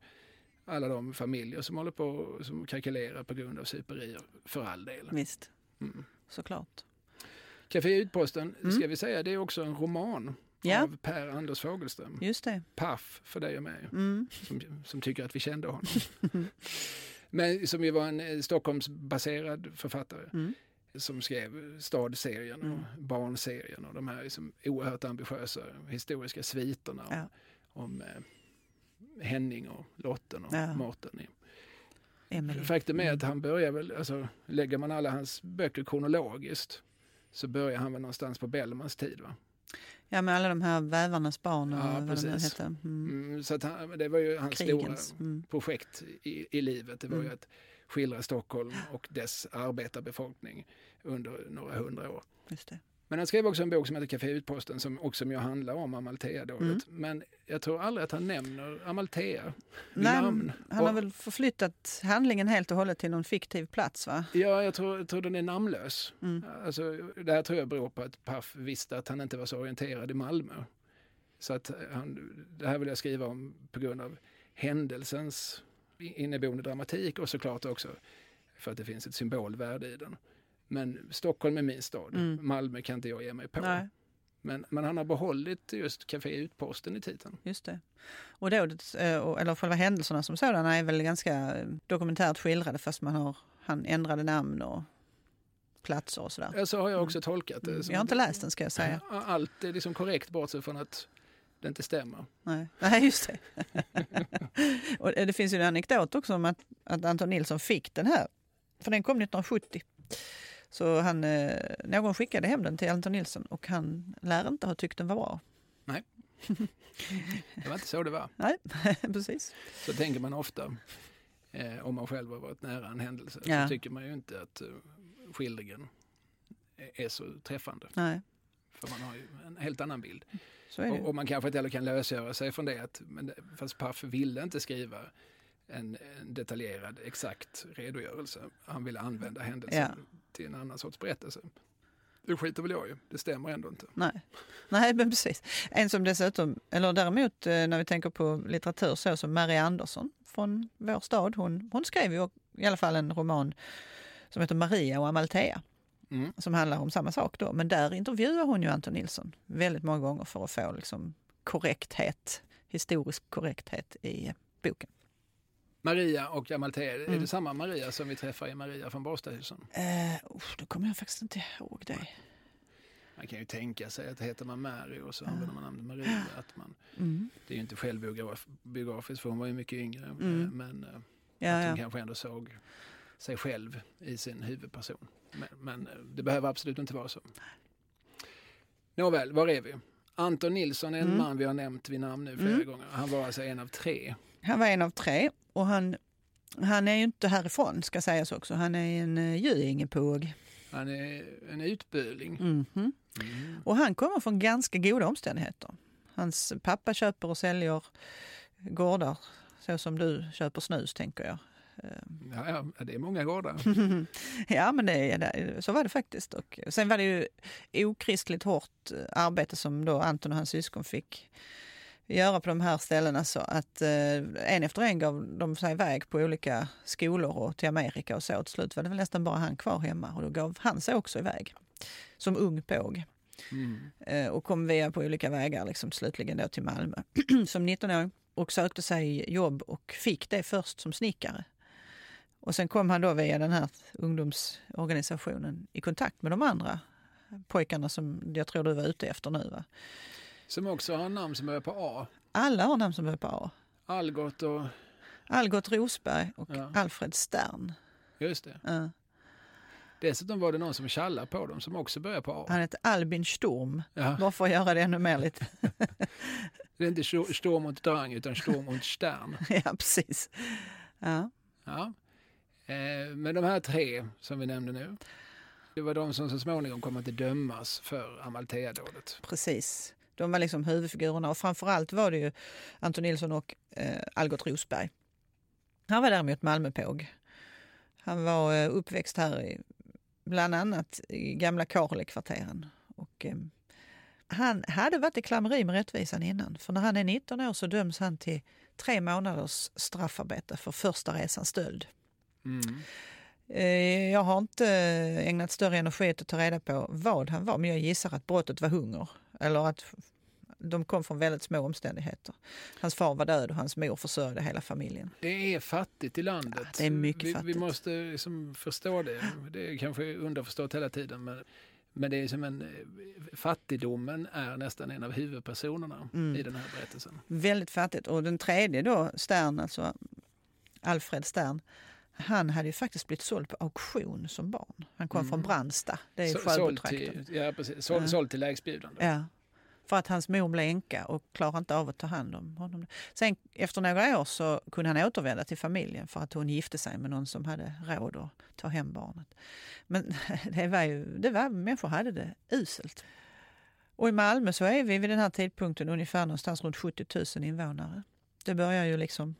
alla de familjer som håller på som kalkylerar på grund av superier, för all del. Visst, Mm. såklart. Café Utposten, Mm. ska vi säga, det är också en roman Ja. av Per Anders Fogelström. Just det. Paff för dig och mig, Mm. som, som tycker att vi kände honom. Men som ju var en eh, Stockholmsbaserad författare Mm. som skrev Stadserien och Mm. Barnserien och de här liksom oerhört ambitiösa historiska sviterna Ja. om eh, Henning och Lotten och Ja. Mårten. Emily. Faktum är Mm. att han börjar väl, alltså lägger man alla hans böcker kronologiskt så börjar han väl någonstans på Bellmans tid va? Ja, med alla de här vävarnas barn och Ja, vad precis. hette. Mm. Mm, så han, det var ju hans Krigens. stora Mm. projekt i, i livet. Det var ju Mm. att skildra Stockholm och dess arbetarbefolkning under några hundra år. Just det. Men han skrev också en bok som heter Café Utposten som också ju handlar om Amalthea-dådet. Mm. Men jag tror aldrig att han nämner Amalthea Nej, namn. Han har Och- väl förflyttat handlingen helt och hållet till någon fiktiv plats va? Ja, jag tror, jag tror den är namnlös. Mm. Alltså, det här tror jag beror på att Paff visste att han inte var så orienterad i Malmö. Så att han, det här vill jag skriva om på grund av händelsens inneboende dramatik och såklart också för att det finns ett symbolvärde i den. Men Stockholm är min stad. Mm. Malmö kan inte jag ge mig på. Nej, Men, men han har behållit just Café Utposten i titeln. just det. Och då, eh, eller själva händelserna som sådana är väl ganska eh, dokumentärt skildrade fast man har, han ändrade namn och platser och sådär. Ja, så har jag också tolkat det. Mm. Jag har inte läst den ska jag säga. Allt är liksom korrekt bortsett från att det inte stämmer. Nej, Nej just det. och det finns ju en anekdot också om att, att Anton Nilsson fick den här. För den kom 1970. Så han, eh, någon skickade hem den till Anton Nilsson och han lär inte ha tyckt den var bra. Det var inte så det var. Nej, precis. Så tänker man ofta eh, om man själv har varit nära en händelse. Ja. Så tycker man ju inte att eh, skildringen är- så träffande. Nej, För man har ju en helt annan bild. så är det. Och, och man kanske inte heller kan lösgöra sig från det. Att, men, det- fast Paff ville inte skriva en, en detaljerad, exakt redogörelse. Han ville använda händelsen Ja. till en annan sorts berättelse. Det skiter väl jag i. Det stämmer ändå inte. Nej. Nej, men precis. En som dessutom, eller däremot eh, när vi tänker på litteratur så som Marie Andersson från vår stad, hon, hon skrev ju i alla fall en roman som heter Maria och Amalthea. Mm. Som handlar om samma sak då. Men där intervjuar hon ju Anton Nilsson väldigt många gånger för att få liksom, korrekthet, historisk korrekthet i boken. Maria och Amalthea, är Mm. det samma Maria som vi träffar i Maria från Båstadhusen? Eh, usch, då kommer jag faktiskt inte ihåg det. Man kan ju tänka sig att heter man Mary och så använder man namnet Maria. Att man, Mm. det är ju inte självbiografiskt för hon var ju mycket yngre. Mm. Men eh, Ja, att hon ja. kanske ändå såg sig själv i sin huvudperson. Men, men eh, det behöver absolut inte vara så. Nåväl, var är vi? Anton Nilsson är en Mm. man vi har nämnt vid namn nu flera Mm. gånger. Han var alltså en av tre. Han var en av tre och han, han är ju inte härifrån ska sägas också. Han är en uh, Göingepåg. Han är en utböling. Mhm. Mm. Och han kommer från ganska goda omständigheter. Hans pappa köper och säljer gårdar så som du köper snus tänker jag. Eh, Ja, ja, det är många gårdar. ja men det, det, så var det faktiskt. Och sen var det ju okristligt hårt eh, arbete som då Anton och hans syskon fick göra på de här ställena så att eh, en efter en gav de sig iväg på olika skolor och till Amerika och så. Till slut var det väl nästan bara han kvar hemma och då gav han sig också iväg som ung påg. Mm. Eh, och kom via på olika vägar liksom, slutligen då till Malmö som 19-åring och sökte sig jobb och fick det först som snickare. Och sen kom han då via den här ungdomsorganisationen i kontakt med de andra pojkarna som jag tror du var ute efter nu. Va? Som också har namn som börjar på A. Alla har namn som börjar på A. Algot och... Algot Rosberg och Ja. Alfred Stern. Just det. Ja. Dessutom var det någon som tjallar på dem som också börjar på A. Han heter Albin Sturm. Ja. Bara för att göra det ännu mer lite. Det är inte Sto- Sturm und Drang utan Sturm und Stern. ja, precis. Ja. Ja. Eh, men de här tre som vi nämnde nu. Det var de som så småningom kom att dömas för Amalthea-dådet. Precis. De var liksom huvudfigurerna och framförallt var det ju Anton Nilsson och eh, Algot Rosberg. Han var däremot Malmöpåg. Han var eh, uppväxt här i, bland annat i gamla Karlikvarteren. Och, eh, han hade varit i klammeri med rättvisan innan. För när han är 19 år så döms han till tre månaders straffarbete för första resans stöld. Mm. Eh, Jag har inte eh, ägnat större energi åt att ta reda på vad han var, men jag gissar att brottet var hunger. Eller att de kom från väldigt små omständigheter. Hans far var död och hans mor försörjde hela familjen. Det är fattigt i landet. Ja, det är mycket vi, vi fattigt. måste liksom förstå det. Det är kanske underförstått hela tiden. Men, men det är som en, fattigdomen är nästan en av huvudpersonerna Mm. i den här berättelsen. Väldigt fattigt. Och den tredje då, Stern, alltså Alfred Stern, han hade ju faktiskt blivit såld på auktion som barn. Han kom Mm. från Brandsta, det är Så- såld till, ja, precis. Såld, Ja. såld till lägstbjudande. Ja. För att hans mor blev änka och klarade inte av att ta hand om honom. Sen efter några år så kunde han återvända till familjen för att hon gifte sig med någon som hade råd att ta hem barnet. Men det var ju, det var, människor hade det uselt. Och i Malmö så är vi vid den här tidpunkten ungefär någonstans runt 70 000 invånare. Det börjar ju liksom,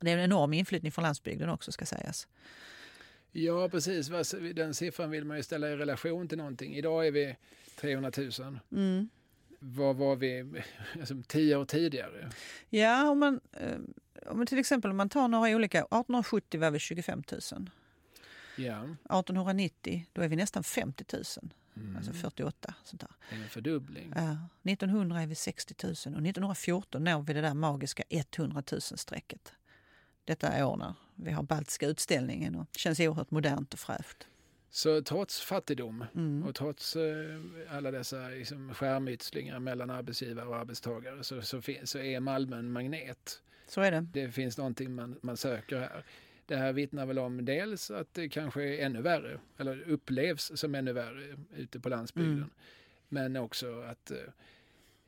det är en enorm inflyttning från landsbygden också ska sägas. Ja, precis. Den siffran vill man ju ställa i relation till någonting. Idag är vi 300 000. Mm. Vad var vi alltså, tio år tidigare? Ja, om man, eh, om man till exempel om man tar några olika, 1870 var vi 25 000. Ja, 1890 då är vi nästan 50 000, mm. alltså 48. Sånt där. en fördubbling. Ja, 1900 är vi 60 000 och 1914 når vi det där magiska 100 000-strecket. Detta år när vi har Baltiska utställningen och känns oerhört modernt och fräscht. Så trots fattigdom Mm. och trots eh, alla dessa liksom, skärmytslingar mellan arbetsgivare och arbetstagare så, så, så är Malmö en magnet. Så är det. Det finns någonting man, man söker här. Det här vittnar väl om dels att det kanske är ännu värre, eller upplevs som ännu värre ute på landsbygden. Mm. Men också att, eh,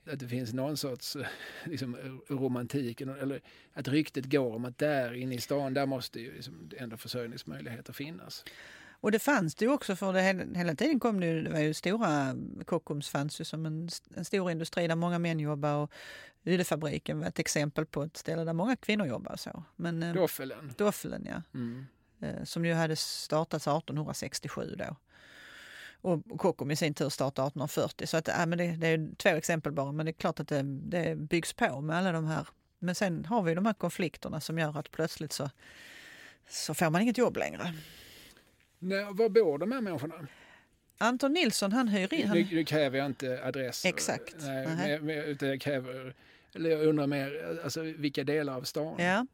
att det finns någon sorts eh, liksom, romantik, eller att ryktet går om att där inne i stan, där måste ju liksom ändå försörjningsmöjligheter finnas. Och det fanns det ju också för det hela, tiden kom det ju, det var ju stora, Kockums fanns ju som en, en stor industri där många män jobbar och Ydefabriken var ett exempel på ett ställe där många kvinnor jobbar. Så. Men, eh, Doffelen. Doffelen ja. Mm. eh, som ju hade startats 1867 då. Och Kockum i sin tur startade 1840. Så att, ja, men det, det är två exempel bara, men det är klart att det, det byggs på med alla de här. Men sen har vi de här konflikterna som gör att plötsligt så så får man inget jobb längre. Nej, var bor de här människorna? Anton Nilsson han hyr in... Han... Nu, nu kräver jag inte adress. Exakt. Nej, mer, mer, utan jag kräver, eller jag undrar mer, alltså vilka delar av stan? Ja.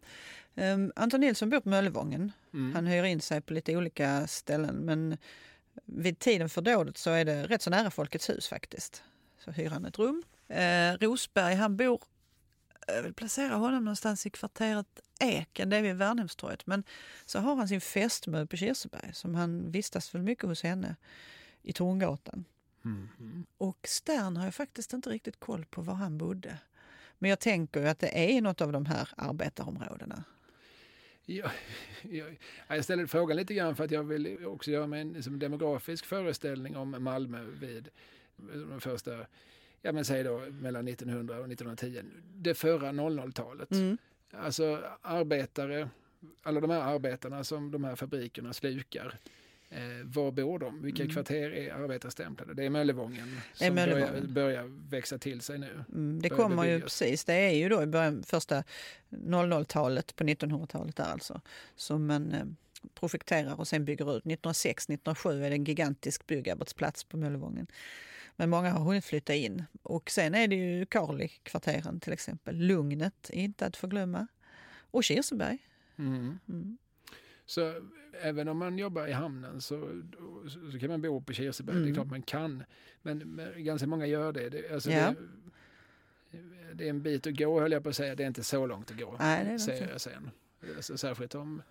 Um, Anton Nilsson bor på Möllevången. Mm. Han hyr in sig på lite olika ställen men vid tiden för dådet så är det rätt så nära Folkets hus faktiskt. Så hyr han ett rum. Eh, Rosberg han bor, jag vill placera honom någonstans i kvarteret Eken, det är vid Värnhemstorget. Men så har han sin fästmö på Kirseberg som han vistas väl mycket hos henne i Torngatan. Mm. Och Stern har jag faktiskt inte riktigt koll på var han bodde. Men jag tänker ju att det är något av de här arbetarområdena. Ja, jag, jag ställer frågan lite grann för att jag vill också göra mig en liksom, demografisk föreställning om Malmö vid de första, ja men säg då mellan 1900 och 1910, det förra 00-talet. Mm. Alltså arbetare, alla de här arbetarna som de här fabrikerna slukar. Eh, var bor de? Vilka Mm. kvarter är arbetarstämplade? Det är Möllevången Det är som börjar, Möllevången. börjar växa till sig nu. Mm, det kommer ju precis. Det är ju då i början, första 00-talet på 1900-talet där alltså. Som man eh, projekterar och sen bygger ut. 1906-1907 är det en gigantisk byggarbetsplats på Möllevången. Men många har hunnit flytta in. Och sen är det ju Karli-kvarteren till exempel. Lugnet, inte att förglömma. Och Kirseberg. Mm. Mm. Så även om man jobbar i hamnen så, så, så kan man bo på Kirseberg. Det är Mm. klart man kan. Men, men ganska många gör det. det, alltså Ja. det, det är en bit att gå höll jag på att säga. Det är inte så långt att gå. Nej, det är säger jag sen. Alltså, särskilt om,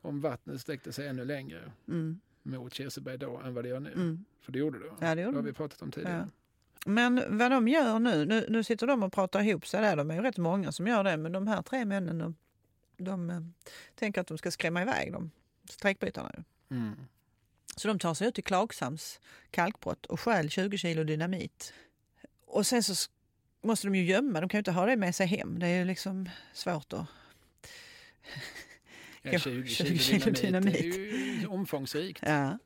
om vattnet sträckte sig ännu längre Mm. mot Kirseberg då än vad det gör nu. Mm. För det gjorde det. Ja, det gjorde har det. vi pratat om tidigare. Men vad de gör nu, nu, nu sitter de och pratar ihop sig där. De är ju rätt många som gör det. Men de här tre männen, de, de eh, tänker att de ska skrämma iväg de strejkbrytarna. ju. Mm. Så de tar sig ut till Klagshamns kalkbrott och stjäl 20 kilo dynamit. Och sen så måste de ju gömma, de kan ju inte ha det med sig hem. Det är ju liksom svårt att... Ja, Ja, 20 20 kilo kilo dynamit. Det är dynamit. ju omfångsrikt. Ja.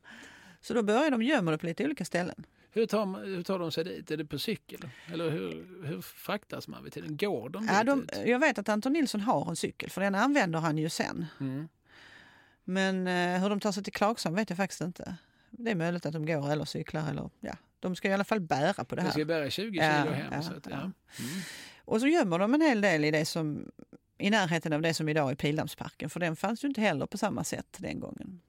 Så då börjar de gömma det på lite olika ställen. Hur tar, hur tar de sig dit? Är det på cykel? Eller hur, hur fraktas man vid tiden? Går de Ja, de, ut? jag vet att Anton Nilsson har en cykel, för den använder han ju sen. Mm. Men eh, hur de tar sig till Klagshamn vet jag faktiskt inte. Det är möjligt att de går eller cyklar eller ja. De ska i alla fall bära på det De här. ska bära 20 Ja, kilo hem. ja, så att, ja. ja. Mm. Och så gömmer de en hel del i det som i närheten av det som idag är Pildammsparken, för den fanns ju inte heller på samma sätt den gången.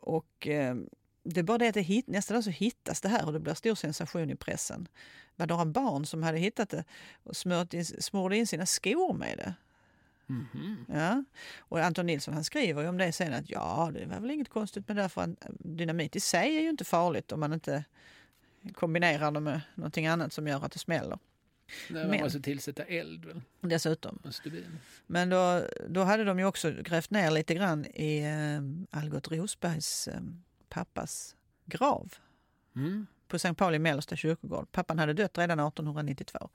Och eh, det är bara det att det hit, nästa dag så hittas det här och det blir stor sensation i pressen. Det var några barn som hade hittat det och smört in, smorde in sina skor med det. Mhm. Ja. Och Anton Nilsson han skriver ju om det sen att ja, det var väl inget konstigt med det för att dynamit i sig är ju inte farligt om man inte kombinerar det med någonting annat som gör att det smäller. Nej, man Men- måste tillsätta eld väl? Dessutom. Men då, då hade de ju också grävt ner lite grann i eh, Algot Rosbergs eh, pappas grav Mm. på Sankt Pauli Mellersta kyrkogård. Pappan hade dött redan 1892.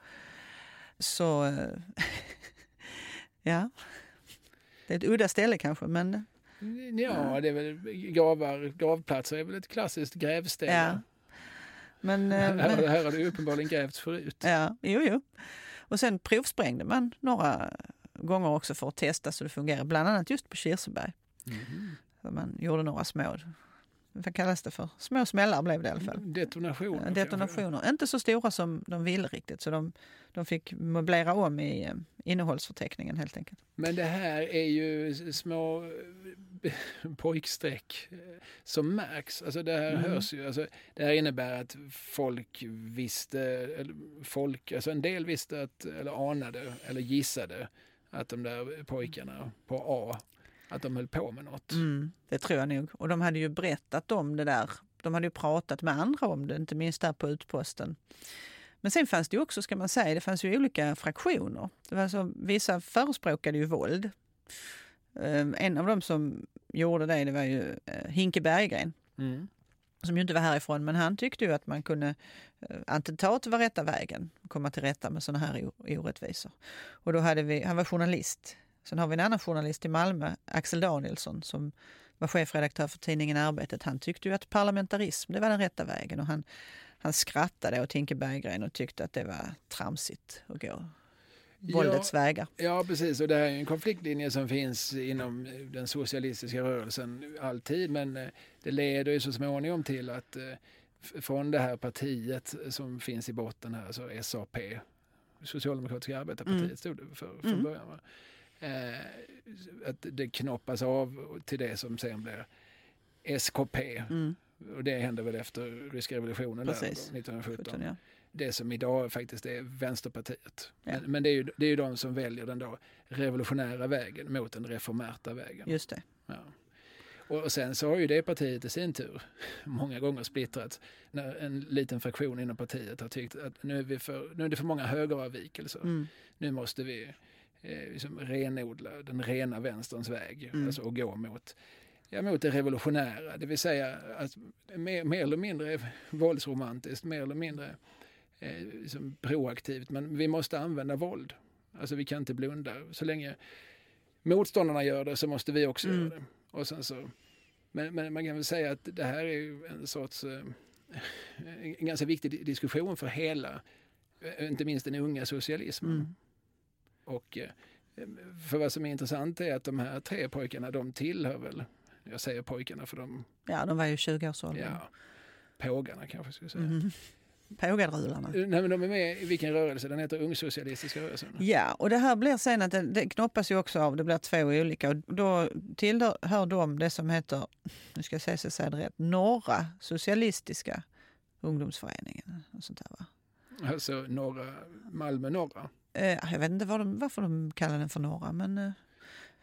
Så eh, ja, det är ett udda ställe kanske men Ja, det är väl gravar, gravplatser är väl ett klassiskt grävställe. Ja. Men, eh, här, men här har det uppenbarligen grävts förut. ja, jo, jo. Och sen provsprängde man några gånger också för att testa så det fungerar. Bland annat just på Kirseberg. Så man gjorde några små, vad kallas det för? Små smällar blev det i alla fall. Detonationer. Detonationer. Inte så stora som de ville riktigt så de, de fick möblera om i eh, innehållsförteckningen helt enkelt. Men det här är ju små eh, pojkstreck eh, som märks. Alltså det här Mm. hörs ju. Alltså det här innebär att folk visste, folk, alltså en del visste att, eller anade eller gissade att de där pojkarna på A, att de höll på med något. Mm, det tror jag nog. Och de hade ju berättat om det där. De hade ju pratat med andra om det, inte minst där på utposten. Men sen fanns det ju också, ska man säga, det fanns ju olika fraktioner. Det var så, vissa förespråkade ju våld. Ehm, En av dem som gjorde det, det var ju eh, Hinke Berggren. Mm. som ju inte var härifrån, men han tyckte ju att man kunde, eh, attentat var rätta vägen, komma till rätta med sådana här orättvisor. Och då hade vi, han var journalist. Sen har vi en annan journalist i Malmö, Axel Danielsson, som var chefredaktör för tidningen Arbetet. Han tyckte ju att parlamentarism, det var den rätta vägen och han, han skrattade åt Hinke Berggren och tyckte att det var tramsigt att gå. våldets vägar. Ja, precis. Och det här är en konfliktlinje som finns inom den socialistiska rörelsen alltid. Men eh, det leder ju så småningom till att eh, från det här partiet som finns i botten här, alltså SAP, Socialdemokratiska arbetarpartiet mm. stod det för från mm. början. Va? Eh, att det knoppas av till det som sen blir SKP. Mm. Och det hände väl efter ryska revolutionen där, 1917. 17, ja. Det som idag faktiskt är Vänsterpartiet. Ja. Men, men, det, är ju, det är ju de som väljer den då revolutionära vägen mot den reformärta vägen. Just det. Ja. Och sen så har ju det partiet i sin tur många gånger splittrats. När en liten fraktion inom partiet har tyckt att nu är, vi för, nu är det för många högeravvikelser. Mm. Nu måste vi liksom renodla den rena vänsterns väg mm. alltså, och gå mot, ja, mot det revolutionära. Det vill säga att mer, mer eller mindre våldsromantiskt, mer eller mindre eh, liksom proaktivt. Men vi måste använda våld. Alltså vi kan inte blunda. Så länge motståndarna gör det så måste vi också mm. göra det. Och sen så, men, men, man kan väl säga att det här är en sorts eh, en ganska viktig diskussion för hela, eh, inte minst den unga socialismen. Mm. Och eh, för vad som är intressant är att de här tre pojkarna, de tillhör väl, jag säger pojkarna för de... Ja, de var ju 20 års ålder. Ja, pågarna kanske jag skulle säga. Mm. Pågadrularna. Nej, men de är med i vilken rörelse? Den heter Ungsocialistiska rörelsen. Ja, och det här blir sen att det, det knoppas ju också av, det blir två olika. Och då tillhör de det som heter, nu ska jag säga så jag säger det rätt, Norra Socialistiska ungdomsföreningen. Och sånt där, va? Alltså norra, Malmö norra? Eh, jag vet inte var de, varför de kallar den för norra, men... Eh,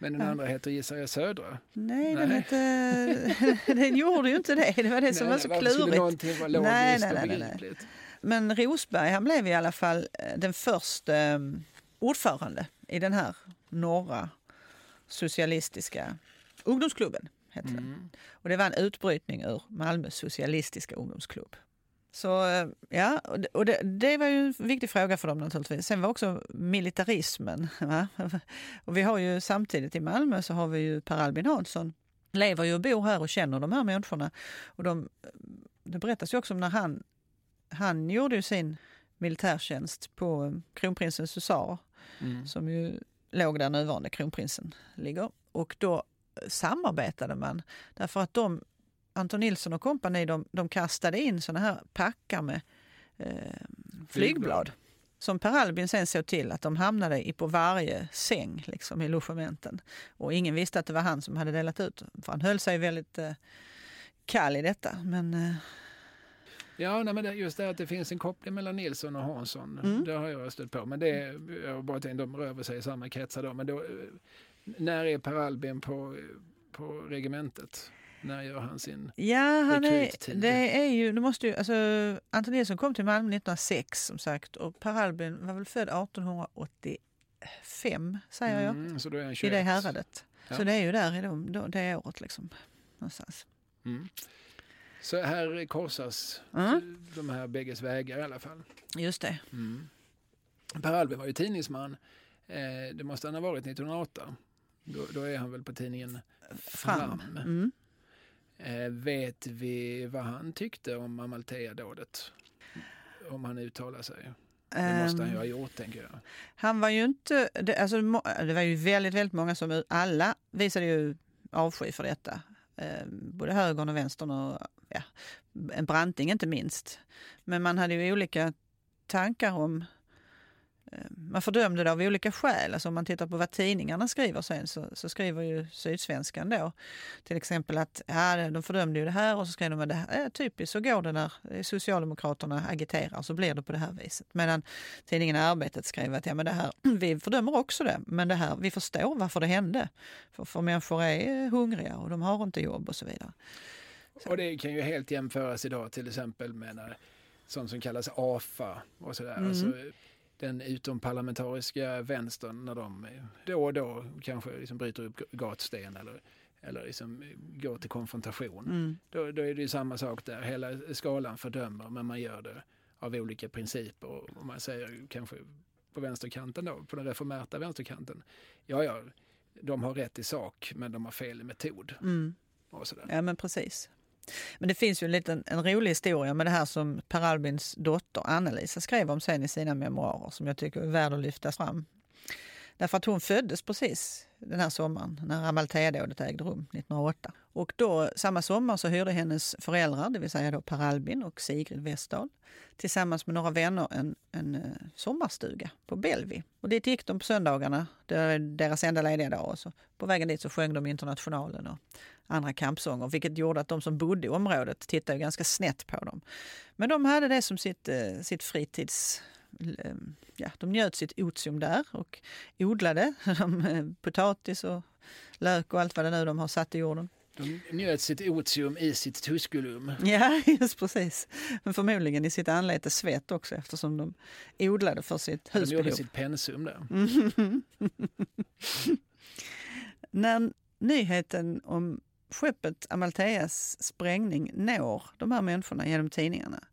men den andra heter gissar jag Södra? Nej, nej. Den, hette, den gjorde ju inte det. Det var det som nej, var så klurigt. Vara nej, nej, nej, nej. Men Rosberg han blev i alla fall eh, den första um, ordförande i den här norra socialistiska ungdomsklubben. Hette mm. Och det var en utbrytning ur Malmö socialistiska ungdomsklubb. Så eh, ja, och det, det, var ju en viktig fråga för dem naturligtvis. Sen var också militarismen. Va? Och vi har ju samtidigt i Malmö så har vi ju Per Albin Hansson lever ju och bor här och känner de här människorna. Och de, det berättas ju också om när han, han gjorde ju sin militärtjänst på kronprinsens husar mm. som ju låg där nuvarande kronprinsen ligger. Och då samarbetade man därför att de Anton Nilsson och kompani de, de kastade in såna här packar med eh, flygblad. flygblad. Som Per Albin sen såg till att de hamnade i på varje säng liksom, i logementen. Och ingen visste att det var han som hade delat ut För han höll sig väldigt eh, kall i detta. Men, eh... Ja, nej, men just det att det finns en koppling mellan Nilsson och Hansson, mm. det har jag stött på. Men det, jag har bara tänkt, de rör sig i samma kretsar då. Men då, eh, när är Per Albin på, på regementet? När gör han sin Ja, han är, det är ju, det måste ju, alltså, Anton Nilsson kom till Malmö 1906 som sagt och Per Albin var väl född 1885 säger jag. Mm, så då är han 21. I det häradet. Ja. Så det är ju där i de, det året liksom. Någonstans. Mm. Så här korsas mm. de här bägges vägar i alla fall. Just det. Mm. Per Albin var ju tidningsman. Eh, det måste han ha varit 1908. Då, då är han väl på tidningen Fram. Fram. Mm. Eh, vet vi vad han tyckte om Amalthea-dådet? Om han uttalar sig. Det måste han ju ha ehm, gjort, tänker jag. Han var ju inte... Det, alltså, det var ju väldigt, väldigt många som... Alla visade ju avsky för detta. Eh, både högern och vänstern och ja, Branting inte minst. Men man hade ju olika tankar om man fördömde det av olika skäl. Alltså om man tittar på vad tidningarna skriver sen så, så skriver ju Sydsvenskan då till exempel att ja, de fördömde ju det här och så skrev de att det här är typiskt, så går det när Socialdemokraterna agiterar så blir det på det här viset. Medan tidningen Arbetet skrev att ja, men det här, vi fördömer också det, men det här, vi förstår varför det hände. För, för människor är hungriga och de har inte jobb och så vidare. Så. Och det kan ju helt jämföras idag till exempel med när, sånt som kallas AFA och sådär. Mm. Alltså, den utomparlamentariska vänstern när de då och då kanske liksom bryter upp gatsten eller, eller liksom går till konfrontation. Mm. Då, då är det samma sak där. Hela skalan fördömer men man gör det av olika principer. Och man säger kanske på vänsterkanten då, på den reformerta vänsterkanten. Ja, ja, de har rätt i sak men de har fel i metod. Mm. Ja men precis. Men det finns ju en, liten, en rolig historia med det här som Per Albins dotter Anna-Lisa skrev om sen i sina memoarer som jag tycker är värd att lyftas fram. Därför att hon föddes precis den här sommaren när Amalthea-dådet ägde rum 1908. Och då, samma sommar så hyrde hennes föräldrar, det vill säga då Per Albin och Sigrid Westdahl, tillsammans med några vänner en, en eh, sommarstuga på Belvi. Och dit gick de på söndagarna, det var deras enda lediga dag. Och så på vägen dit så sjöng de Internationalen och andra kampsånger, vilket gjorde att de som bodde i området tittade ganska snett på dem. Men de hade det som sitt, eh, sitt fritids ja, de njöt sitt otium där och odlade potatis och lök och allt vad det nu de har satt i jorden. De njöt sitt otium i sitt tuskulum. Ja, just precis. Men förmodligen i sitt anlete svett också eftersom de odlade för sitt husbehov. De gjorde sitt pensum där. När nyheten om skeppet Amaltheas sprängning når de här människorna genom tidningarna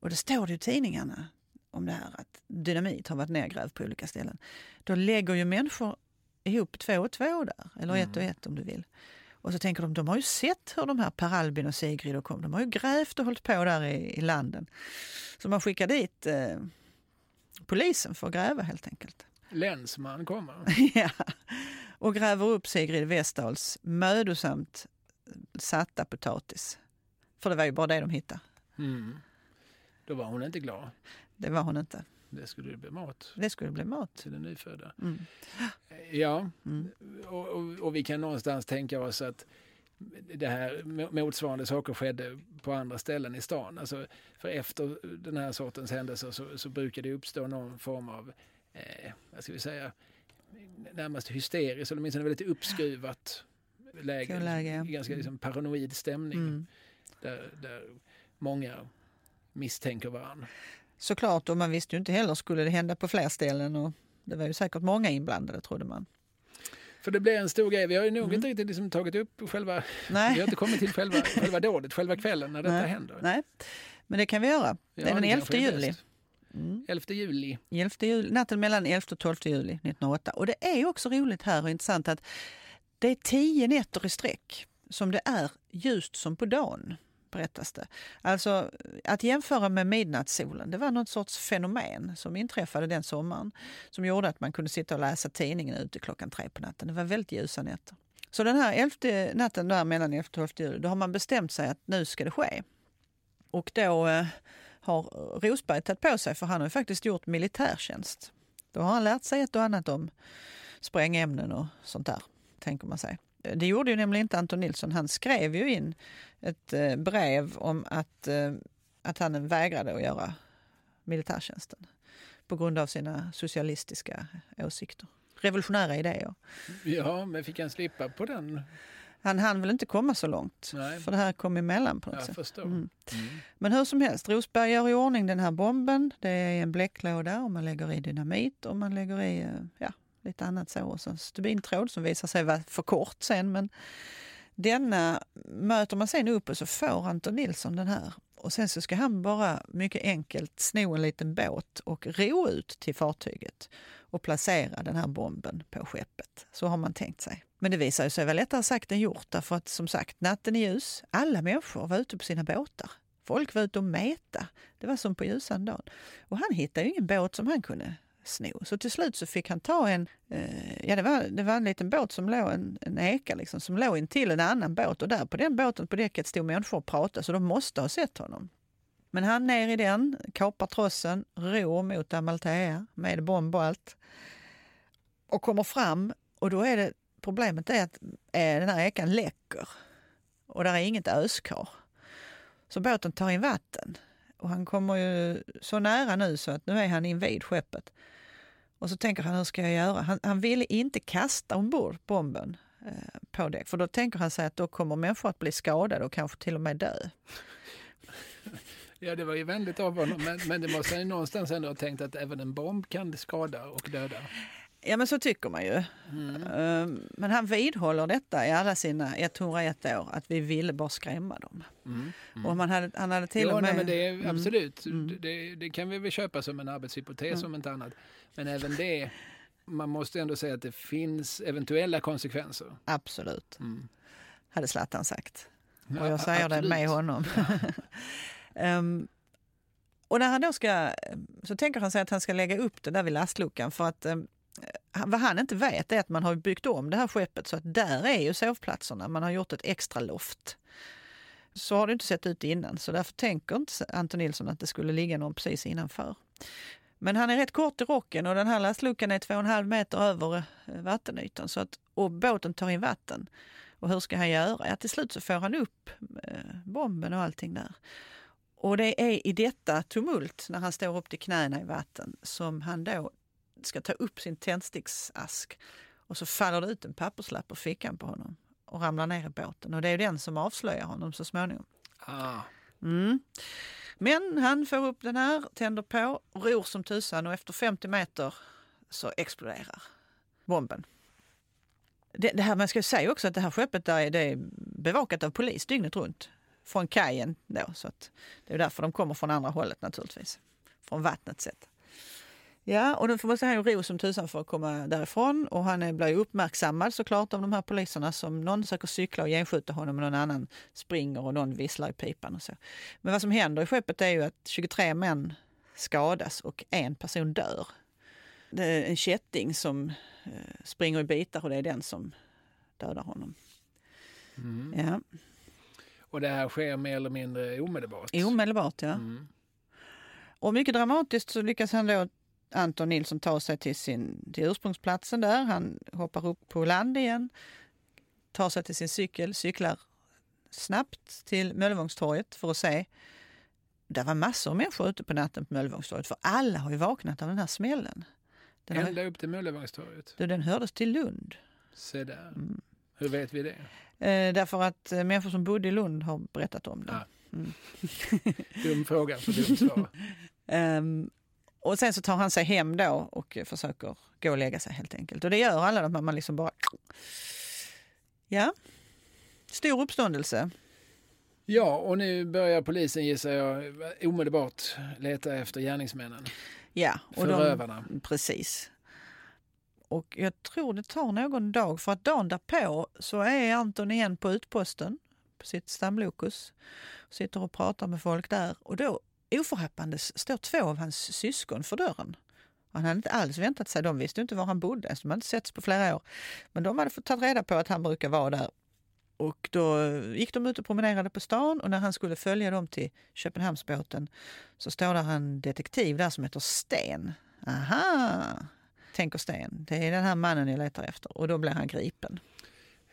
och det står det i tidningarna om det här att dynamit har varit nedgrävd på olika ställen. Då lägger ju människor ihop två och två där, eller ett och mm. ett om du vill. Och så tänker de, de har ju sett hur de här Per Albin och Sigrid och kom. De har ju grävt och hållit på där i, i landen. Så man skickar dit eh, polisen för att gräva helt enkelt. Länsman kommer. ja, och gräver upp Sigrid Westdahls mödosamt satta potatis. För det var ju bara det de hittade. Mm. Då var hon inte glad. Det var hon inte. Det skulle bli mat. Det skulle bli mat. Till den nyfödda. Mm. Ja, mm. Och, och, och, vi kan någonstans tänka oss att det här motsvarande saker skedde på andra ställen i stan. Alltså, för efter den här sortens händelser så, så brukar det uppstå någon form av, eh, vad ska vi säga, närmast hysteriskt, eller åtminstone väldigt uppskruvat läge. läge. Ganska liksom mm. paranoid stämning. Mm. Där, där många misstänker varandra. Såklart, och man visste ju inte heller skulle det hända på fler ställen och det var ju säkert många inblandade trodde man. För det blev en stor grej. Vi har ju nog mm. inte riktigt liksom tagit upp själva... Nej. Vi har inte kommit till själva, själva dådet, själva kvällen när detta Nej. händer. Nej, men det kan vi göra. Det är den 11 juli. Mm. 11 juli. 11 juli. Natten mellan 11 och 12 juli 1908. Och det är också roligt här och intressant att det är tio nätter i sträck som det är ljust som på dagen berättas det. Alltså att jämföra med midnattssolen, det var något sorts fenomen som inträffade den sommaren som gjorde att man kunde sitta och läsa tidningen ute klockan tre på natten. Det var väldigt ljusa nätter. Så den här elfte natten där mellan 11 och 12 juli, då har man bestämt sig att nu ska det ske. Och då eh, har Rosberg tagit på sig, för han har faktiskt gjort militärtjänst. Då har han lärt sig ett och annat om sprängämnen och sånt där, tänker man sig. Det gjorde ju nämligen inte Anton Nilsson. Han skrev ju in ett eh, brev om att, eh, att han vägrade att göra militärtjänsten på grund av sina socialistiska åsikter. Revolutionära idéer. Ja, men fick han slippa på den? Han hann väl inte komma så långt, Nej. för det här kom emellan på något Jag sätt. Mm. Mm. Men hur som helst, Rosberg gör i ordning den här bomben. Det är en bläcklåda och man lägger i dynamit och man lägger i eh, ja, lite annat så. Och så stubintråd som visar sig vara för kort sen. Men denna möter man sen upp och så får Anton Nilsson den här. Och sen så ska han bara mycket enkelt sno en liten båt och ro ut till fartyget och placera den här bomben på skeppet. Så har man tänkt sig. Men det visar sig vara lättare sagt än gjort därför att som sagt natten är ljus. Alla människor var ute på sina båtar. Folk var ute och meta. Det var som på ljusan dagen. Och han hittade ju ingen båt som han kunde sno. Så till slut så fick han ta en, eh, ja det var, det var en liten båt som låg, en, en eka liksom, som låg intill en annan båt och där på den båten på däcket stod människor och pratade så de måste ha sett honom. Men han ner i den, kapar trossen, ror mot Amalthea med bomb och allt och kommer fram och då är det problemet är att eh, den här ekan läcker och där är inget öskar. Så båten tar in vatten och han kommer ju så nära nu så att nu är han invid skeppet. Och så tänker han, hur ska jag göra? Han, han ville inte kasta ombord bomben eh, på däck, för då tänker han sig att då kommer människor att bli skadade och kanske till och med dö. Ja, det var ju vänligt av honom, men, men det måste han någonstans ändå ha tänkt att även en bomb kan skada och döda. Ja, men så tycker man ju. Mm. Ehm, men han vidhåller detta i alla sina 101 år, att vi ville bara skrämma dem. Mm. Mm. Och man hade, han hade till ja, och med... Nej, men det är, mm. absolut, mm. det, det, kan vi väl köpa som en arbetshypotes om inte annat. Men även det, man måste ändå säga att det finns eventuella konsekvenser. Absolut, mm. hade Zlatan sagt. Och jag säger absolut. det med honom. Ja. um, och när han då ska, så tänker han sig att han ska lägga upp det där vid lastluckan för att um, vad han inte vet är att man har byggt om det här skeppet så att där är ju sovplatserna. Man har gjort ett extra loft. Så har det inte sett ut innan så därför tänker inte Anton Nilsson att det skulle ligga någon precis innanför. Men han är rätt kort i rocken och den här lastluckan är två och en halv meter över eh, vattenytan så att, och båten tar in vatten. Och hur ska han göra? Ja, till slut så får han upp eh, bomben och allting där. Och det är i detta tumult, när han står upp till knäna i vatten, som han då ska ta upp sin tändsticksask och så faller det ut en papperslapp ur fickan på honom och ramlar ner i båten. Och det är den som avslöjar honom så småningom. Ah. Mm. Men han får upp den här, tänder på, ror som tusan och efter 50 meter så exploderar bomben. Det, det här, man ska säga också att det här skeppet där är, det är bevakat av polis dygnet runt. Från kajen då, så att det är därför de kommer från andra hållet naturligtvis. Från vattnet sett. Ja, och då måste han ju ro som tusan för att komma därifrån och han blir uppmärksammad såklart av de här poliserna som någon försöker cykla och genskjuta honom och någon annan springer och någon visslar i pipan och så. Men vad som händer i skeppet är ju att 23 män skadas och en person dör. Det är en kätting som eh, springer i bitar och det är den som dödar honom. Mm. Ja. Och det här sker mer eller mindre omedelbart? Omedelbart, ja. Mm. Och mycket dramatiskt så lyckas han då Anton Nilsson tar sig till, sin, till ursprungsplatsen där. Han hoppar upp på land igen, tar sig till sin cykel, cyklar snabbt till Möllevångstorget för att se. Där var massor av människor ute på natten på Möllevångstorget för alla har ju vaknat av den här smällen. Den, Ända upp till Möllevångstorget? den hördes till Lund. Se där. Mm. Hur vet vi det? Eh, därför att eh, människor som bodde i Lund har berättat om det. Ah. Mm. Dum fråga för dumt svar. Ehm, och sen så tar han sig hem då och försöker gå och lägga sig helt enkelt. Och det gör alla, att man liksom bara... Ja, stor uppståndelse. Ja, och nu börjar polisen gissar jag omedelbart leta efter gärningsmännen. Ja, och Förövarna. De, precis. Och jag tror det tar någon dag, för att dagen därpå så är Anton igen på utposten på sitt stamlokus. Sitter och pratar med folk där och då oförhappandes står två av hans syskon för dörren. Han hade inte alls väntat sig, de visste inte var han bodde, så de hade inte setts på flera år. Men de hade fått ta reda på att han brukar vara där. Och då gick de ut och promenerade på stan och när han skulle följa dem till Köpenhamnsbåten så står där en detektiv där som heter Sten. Aha, tänker Sten. Det är den här mannen jag letar efter. Och då blir han gripen.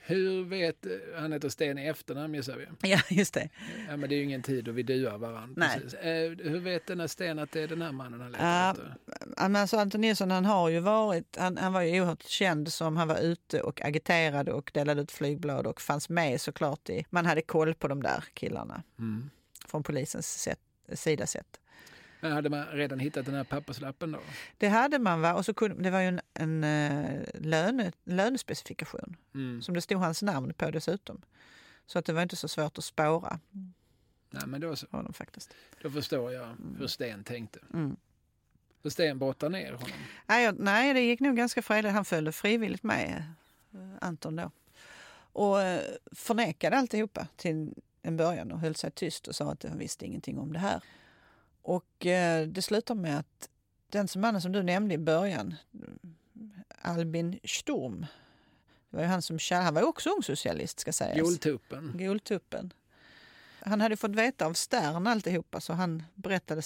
Hur vet, han heter Sten i efternamn gissar vi. Ja, just det. Ja, men det är ju ingen tid då vi duar varandra. Nej. Eh, hur vet den här Sten att det är den här mannen han letar Ja, efter? Alltså Anton Nilsson han har ju varit, han, han var ju oerhört känd som han var ute och agiterade och delade ut flygblad och fanns med såklart i, man hade koll på de där killarna Mm. från polisens sätt, sida sett. Men hade man redan hittat den här papperslappen då? Det hade man va, och så kunde, det var ju en, en eh, löne, lönespecifikation Mm. som det stod hans namn på dessutom. Så att det var inte så svårt att spåra Nej, men då, så, honom faktiskt. då förstår jag hur Sten tänkte. Mm. Så Sten brottar ner honom. Nej, jag, nej, det gick nog ganska fredligt. Han följde frivilligt med eh, Anton då. Och eh, förnekade alltihopa till en början och höll sig tyst och sa att han visste ingenting om det här. Och eh, det slutar med att den som mannen som du nämnde i början, Albin Sturm, det var ju han som han var ju också ung socialist ska sägas. Goltuppen. Goltuppen. Han hade fått veta av Stern alltihopa så han berättade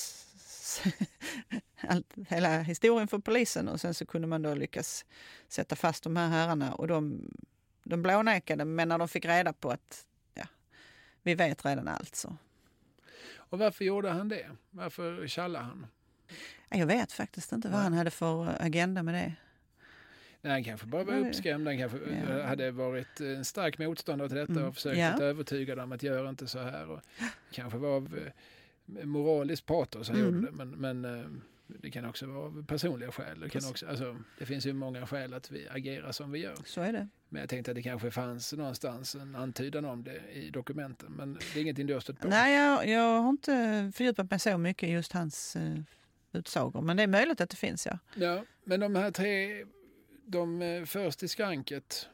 allt, hela historien för polisen och sen så kunde man då lyckas sätta fast de här herrarna och de, de blånekade men när de fick reda på att ja, vi vet redan allt så. Och varför gjorde han det? Varför tjallade han? Ja, Jag vet faktiskt inte vad han hade för agenda med det. Nej, han kanske bara var uppskrämd. Han kanske Ja. hade varit en stark motståndare till detta Mm. och försökt Ja. att övertyga dem att göra inte så här. Och kanske var av eh, moraliskt patos han Mm. gjorde det. Men, men eh, det kan också vara personliga skäl. Det, kan också, alltså, det finns ju många skäl att vi agerar som vi gör. Så är det. Men jag tänkte att det kanske fanns någonstans en antydan om det i dokumenten. Men det är ingenting du har stött på? Nej, jag, jag har inte fördjupat mig så mycket i just hans eh, utsagor men det är möjligt att det finns ja. Ja, men de här tre, de eh, förs till skranket.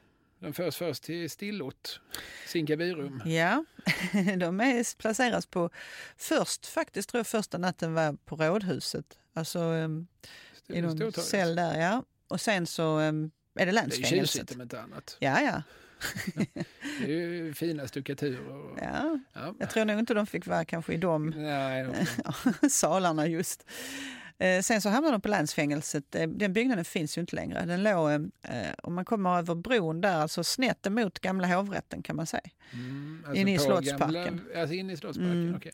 De förs först till Stillot, Sinkavirum. Ja, de är, placeras på först faktiskt tror jag första natten var på rådhuset. Alltså em, i någon cell där ja. och sen så eh, är det Det är länsfängelset. tjusigt om inte annat. Ja, ja. Det är ju fina stuckaturer. Och, ja. ja. Jag tror nog inte de fick vara kanske i de Nej, salarna just. Eh, sen så hamnade de på länsfängelset. Eh, Den byggnaden finns ju inte längre. Den låg, eh, om man kommer över bron där, alltså snett emot gamla hovrätten kan man säga. mm, Inne i Slottsparken. Gamla, alltså inne i Slottsparken, Mm. okej.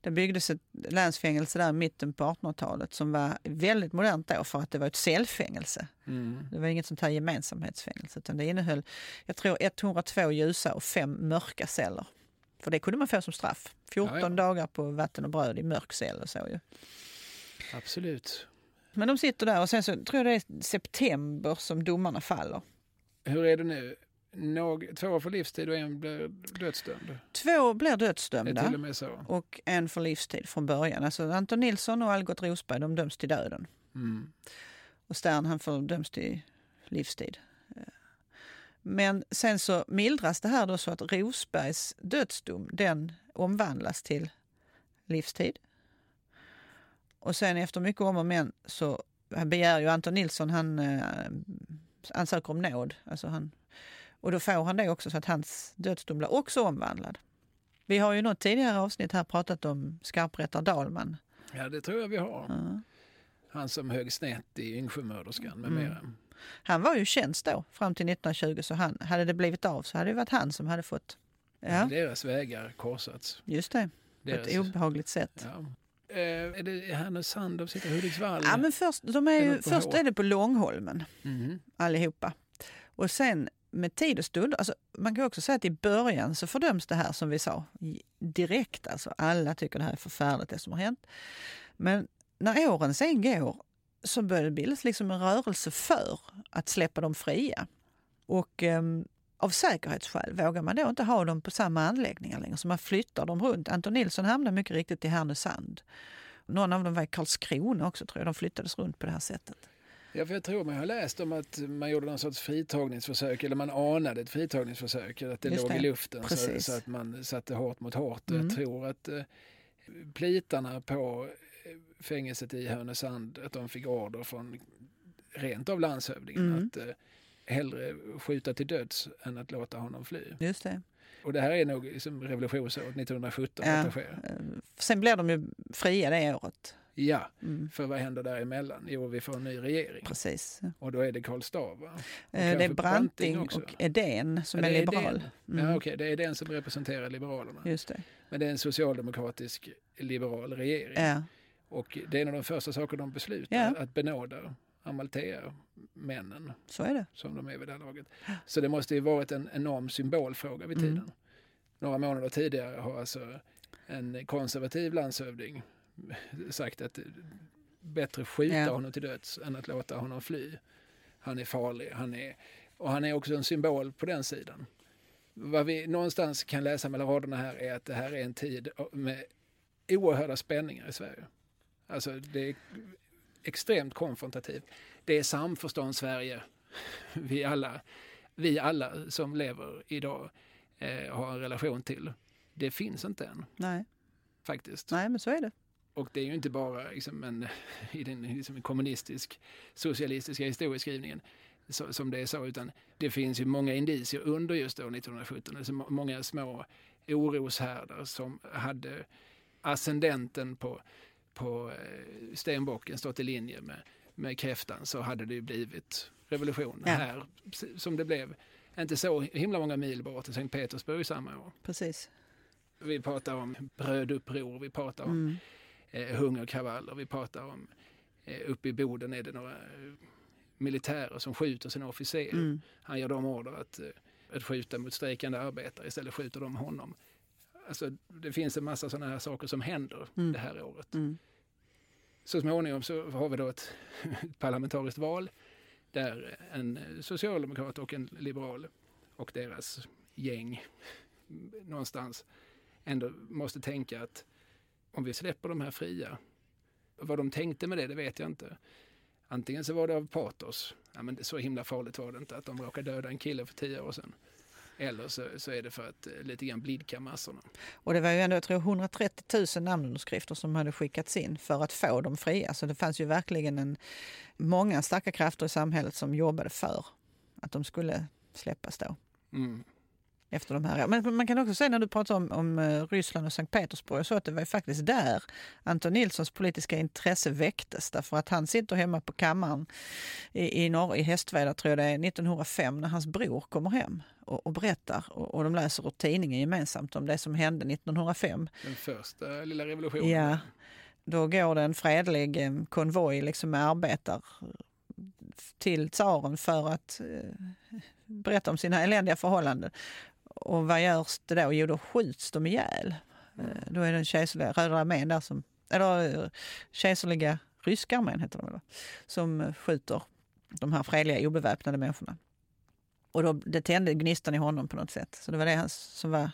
Det byggdes ett länsfängelse där i mitten på 1800-talet som var väldigt modernt då för att det var ett cellfängelse. Mm. Det var inget sånt här gemensamhetsfängelse utan det innehöll, jag tror 102 ljusa och fem mörka celler. För det kunde man få som straff. 14 Ja, ja. dagar på vatten och bröd i mörk cell och så ju. Absolut. Men de sitter där och sen så tror jag det är september som domarna faller. Hur är det nu? Någ, två får livstid och en blir dödsdömd. Två blir dödsdömda till och med så. och en för livstid från början. Alltså Anton Nilsson och Algot Rosberg de döms till döden. Mm. Och Stern han får döms till livstid. Men sen så mildras det här då så att Rosbergs dödsdom den omvandlas till livstid. Och sen efter mycket om och men så begär ju Anton Nilsson, han eh, ansöker om nåd. Alltså han, och då får han det också så att hans dödsdom blir också omvandlad. Vi har ju något tidigare avsnitt här pratat om skarprättare Dahlman. Ja, det tror jag vi har. Ja. Han som högg snett i Yngsjömörderskan med Mm. mera. Han var ju tjänst då fram till 1920 så han, hade det blivit av så hade det varit han som hade fått. Ja, Deras vägar korsats. just det. På ett obehagligt sätt. ja. Eh, är det Härnösand de sitter i Hudiksvall? Ja, men först, de är ju, på först H. är det på Långholmen Mhm. allihopa. Och sen med tid och stund, alltså man kan också säga att i början så fördöms det här som vi sa direkt. Alltså alla tycker det här är förfärligt det som har hänt. Men när åren sen går så börjar det bildas liksom en rörelse för att släppa dem fria. Och ehm, av säkerhetsskäl vågar man då inte ha dem på samma anläggningar längre så man flyttar dem runt. Anton Nilsson hamnade mycket riktigt i Härnösand. Någon av dem var i Karlskrona också tror jag. De flyttades runt på det här sättet. Ja, för jag tror man har läst om att man gjorde någon sorts fritagningsförsök, eller man anade ett fritagningsförsök, att det Just låg det. i luften så, så att man satte hårt mot hårt. Mm. Jag tror att eh, plitarna på eh, fängelset i Härnösand, att de fick order från rent av landshövdingen Mm. att eh, hellre skjuta till döds än att låta honom fly. Just det. Och det här är nog liksom revolutionsåret 1917 Ja. att. Eh, Sen blir de ju fria det året. Ja, Mm, för vad händer däremellan? Jo, vi får en ny regering. precis. Och då är det Karl Stav, va? Eh, Det är Branting och Edén som Ja, är är liberal. Edén. Mm, Ja, okej, det är den som representerar Liberalerna. Just det. Men det är en socialdemokratisk liberal regering. Ja, Och det är en av de första saker de beslutar, Ja. att benåda Amalthea-männen, så är det. som de är vid det här laget. Så det måste ju varit en enorm symbolfråga vid Mm. tiden. Några månader tidigare har alltså en konservativ landshövding sagt att bättre skjuta Ja. honom till döds än att låta honom fly. Han är farlig, han är, och han är också en symbol på den sidan. Vad vi någonstans kan läsa mellan raderna här är att det här är en tid med oerhörda spänningar i Sverige. Alltså det är extremt konfrontativt. Det är samförstånd Sverige. Vi alla, vi alla som lever idag eh, har en relation till. Det finns inte än Nej. faktiskt. Nej, men så är det. Och det är ju inte bara liksom en, i den liksom kommunistisk socialistiska historieskrivningen så, som det är så, utan det finns ju många indicier under just år 1917. Alltså må- många små oroshärdar som hade ascendenten på, på eh, stenbocken stått i linje med, med kräftan så hade det ju blivit revolution Ja. här som det blev. Inte så himla många mil bort till Sankt Petersburg samma år. Precis. Vi pratar om bröduppror, vi pratar om Mm. eh, hungerkravaller. Vi pratar om eh, uppe i Boden är det några eh, militärer som skjuter sina officerer. Mm. Han ger dem order att, eh, att skjuta mot strejkande arbetare. Istället skjuter de honom. Alltså, det finns en massa sådana här saker som händer Mm. det här året. Mm. Så småningom så har vi då ett parlamentariskt val där en socialdemokrat och en liberal och deras gäng någonstans ändå måste tänka att om vi släpper de här fria, vad de tänkte med det, det vet jag inte. Antingen så var det av patos, ja, men det, så himla farligt var det inte att de råkade döda en kille för tio år sedan. Eller så, så är det för att eh, lite grann blidka massorna. Och det var ju ändå, jag tror 130 000 namnunderskrifter som hade skickats in för att få dem fria. Så det fanns ju verkligen en, många starka krafter i samhället som jobbade för att de skulle släppas då. Mm. Efter de här. Men man kan också säga när du pratar om, om eh, Ryssland och Sankt Petersburg så att det var faktiskt där Anton Nilssons politiska intresse väcktes. Därför att han sitter hemma på kammaren i, i, norr, i Hästveda, tror jag det är, 1905 när hans bror kommer hem och, och berättar och, och de läser ur tidningen gemensamt om det som hände 1905. Den första lilla revolutionen. Ja, då går det en fredlig eh, konvoj liksom med arbetar till tsaren för att eh, berätta om sina eländiga förhållanden. Och vad görs det då? Jo, då skjuts de ihjäl. Eh, då är den kejserliga Röda armén där som, eller eh, kejserliga ryska armén heter de väl, som skjuter de här fredliga obeväpnade människorna. Och då, det tände gnistan i honom på något sätt. Så det var det som var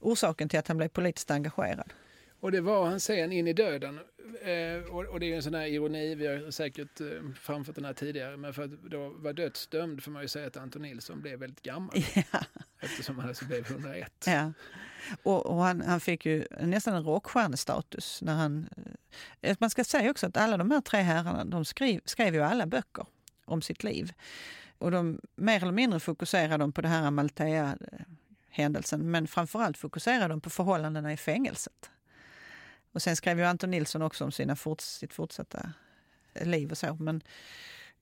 orsaken till att han blev politiskt engagerad. Och det var han sen in i döden. Eh, och, och, det är en sån här ironi, vi har säkert eh, framfört den här tidigare, men för att då var dödsdömd får man ju säga att Anton Nilsson blev väldigt gammal. Ja. Eftersom han alltså blev 101. Ja. Och, och han, han, fick ju nästan en rockstjärnestatus när han... Eh, man ska säga också att alla de här tre herrarna, de skrev, skrev ju alla böcker om sitt liv. Och de mer eller mindre fokuserade de på det här Amalthea-händelsen, men framförallt fokuserade de på förhållandena i fängelset. Och sen skrev ju Anton Nilsson också om sina fort, sitt fortsatta liv och så. Men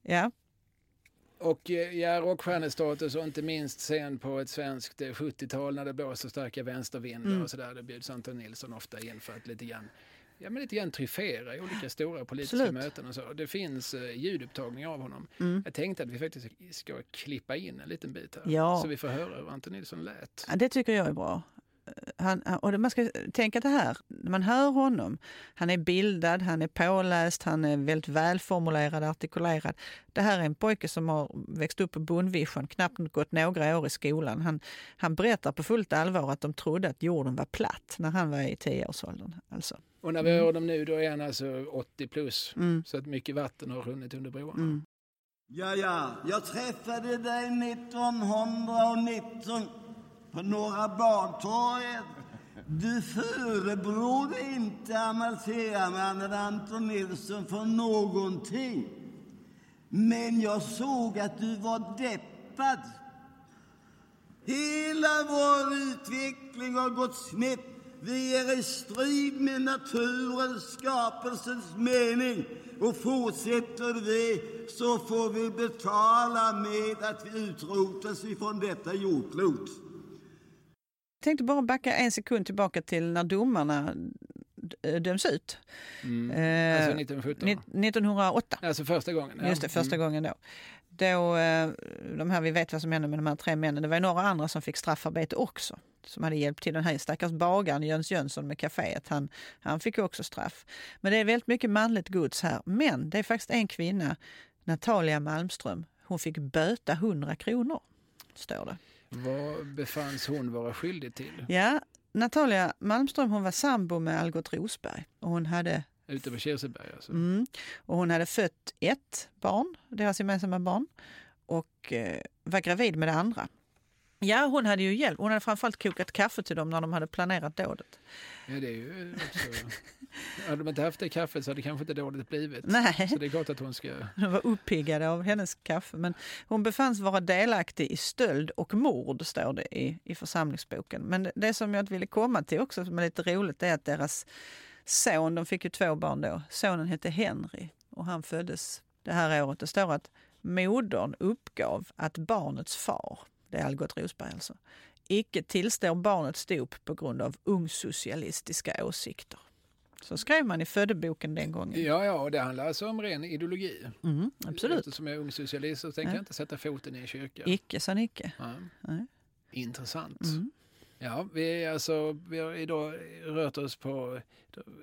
ja. Och eh, ja, rockstjärnestatus och inte minst sen på ett svenskt 70-tal eh, när det blåser starka vänstervindar mm. och sådär. Då bjuds Anton Nilsson ofta in för att lite grann ja, men lite grann tryffera i olika stora politiska Absolut. möten och så. Det finns uh, ljudupptagningar av honom. Mm. Jag tänkte att vi faktiskt ska klippa in en liten bit här. Ja. Så vi får höra hur Anton Nilsson lät. Ja, det tycker jag är bra han, och man ska tänka det här, när man hör honom, han är bildad, han är påläst, han är väldigt välformulerad, artikulerad. Det här är en pojke som har växt upp på Bondvision, knappt gått några år i skolan. Han, han berättar på fullt allvar att de trodde att jorden var platt när han var i tioårsåldern. Alltså. Och när vi hör dem nu, då är han alltså 80 plus, mm. så att mycket vatten har runnit under broarna. Mm. Ja, ja, jag träffade dig 1919 på Norra Bantorget. Du förebrådde inte Amalthea-mannen Anton Nilsson för någonting. Men jag såg att du var deppad. Hela vår utveckling har gått snett. Vi är i strid med naturens, skapelsens mening. Och fortsätter vi så får vi betala med att vi utrotas ifrån detta jordklot. Tänkte bara backa en sekund tillbaka till när domarna döms ut. Mm. Eh, alltså 1917? 1908. Alltså första gången? Ja. Just det, första mm. gången då. Då, eh, de här, vi vet vad som hände med de här tre männen. Det var några andra som fick straffarbete också. Som hade hjälpt till. Den här stackars bagaren Jöns Jönsson med kaféet, han, han fick också straff. Men det är väldigt mycket manligt gods här. Men det är faktiskt en kvinna, Natalia Malmström, hon fick böta 100 kronor, står det. Vad befanns hon vara skyldig till? Ja, Natalia Malmström hon var sambo med Algot Rosberg. Och hon hade Ute på Kirseberg alltså? Mm, och hon hade fött ett barn, deras gemensamma barn, och eh, var gravid med det andra. Ja, hon hade ju hjälp. Hon hade framförallt kokat kaffe till dem när de hade planerat dådet. Ja, det är ju också... hade de inte haft det kaffet så hade kanske inte dådet blivit. Nej. Så det är klart att hon ska... De var uppiggade av hennes kaffe. Men hon befanns vara delaktig i stöld och mord, står det i, i församlingsboken. Men det som jag ville komma till också, som är lite roligt, är att deras son, de fick ju två barn då, sonen hette Henry och han föddes det här året. Det står att modern uppgav att barnets far det är Algot Rosberg alltså, icke tillstår barnets dop på grund av ungsocialistiska åsikter. Så skrev man i födeboken den gången. Ja, ja, och det handlar alltså om ren ideologi. Mm, absolut. Eftersom jag är ungsocialist så tänker ja. jag inte sätta foten i en kyrka. Icke sa Nicke. Ja. Intressant. Mm. Ja, vi, alltså, vi har idag rört oss på,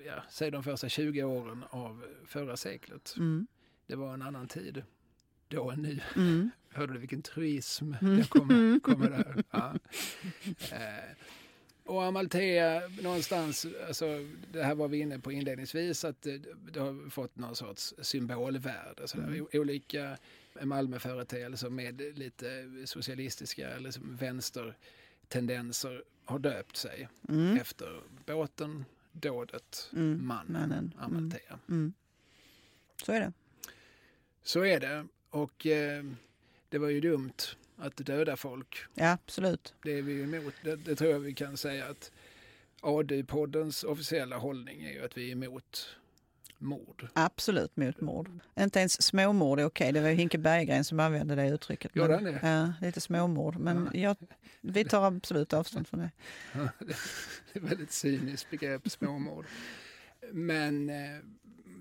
ja, säg de första 20 åren av förra seklet. Mm. Det var en annan tid då än nu. Mm. Hörde du vilken truism mm. jag kommer, kommer där? Ja. Eh, och Amalthea någonstans, alltså, det här var vi inne på inledningsvis, att det, det har fått någon sorts symbolvärde. Så mm. Olika Malmöföreteelse med lite socialistiska eller liksom vänstertendenser har döpt sig Mm. efter båten, dådet, Mm. mannen, Mannen. Mm. Amalthea. Mm. Så är det. Så är det. Och eh, det var ju dumt att döda folk. Ja, absolut. Det är vi ju emot. Det, det tror jag vi kan säga att ADU-poddens officiella hållning är ju att vi är emot mord. Absolut mot mord. Inte ens småmord är okej. Det var ju Hinke Berggren som använde det uttrycket. Gjorde han det? Ja, lite småmord. Men jag, vi tar absolut avstånd från det. Det är ett väldigt cyniskt begrepp, småmord. Men eh,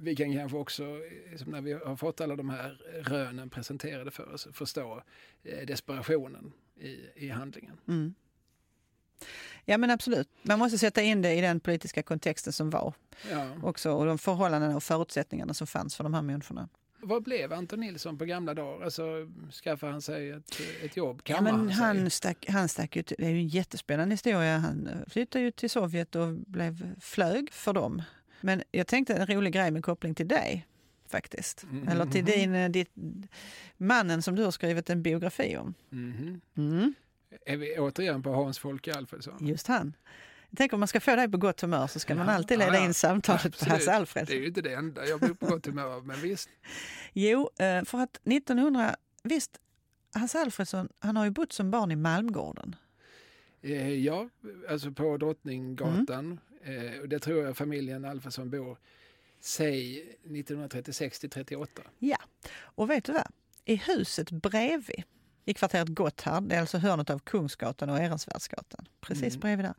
vi kan kanske också, eh, när vi har fått alla de här rönen presenterade för oss, förstå eh, desperationen i, i handlingen. Mm. Ja men absolut. Man måste sätta in det i den politiska kontexten som var Ja. också och de förhållanden och förutsättningarna som fanns för de här människorna. Vad blev Anton Nilsson på gamla dagar? Alltså, skaffade han sig ett, ett jobb? Ja, men han han stack, han stack ju till, det är ju en jättespännande historia. Han flyttade ju till Sovjet och blev flög för dem. Men jag tänkte en rolig grej med koppling till dig faktiskt. Mhm. Eller till din, eh, ditt, mannen som du har skrivit en biografi om. Mhm. Mm, Är vi återigen på Hans Folke Alfredsson? just han. Jag tänker om man ska få dig på gott humör så ska man Ja, alltid leda ja, in samtalet på Absolut. Hasse Det är ju inte det enda jag blir på gott humör av, men visst. Jo, eh, för att 1900, visst, Hasse Alfredson, han har ju bott som barn i Malmgården. Eh, ja, alltså på Drottninggatan. Eh, och det tror jag familjen Alfredsson bor, säg 1936 till 38. Ja, och vet du vad? I huset bredvid, i kvarteret Gotthard, det är alltså hörnet av Kungsgatan och Ehrensvärdsgatan, precis Mm. bredvid där.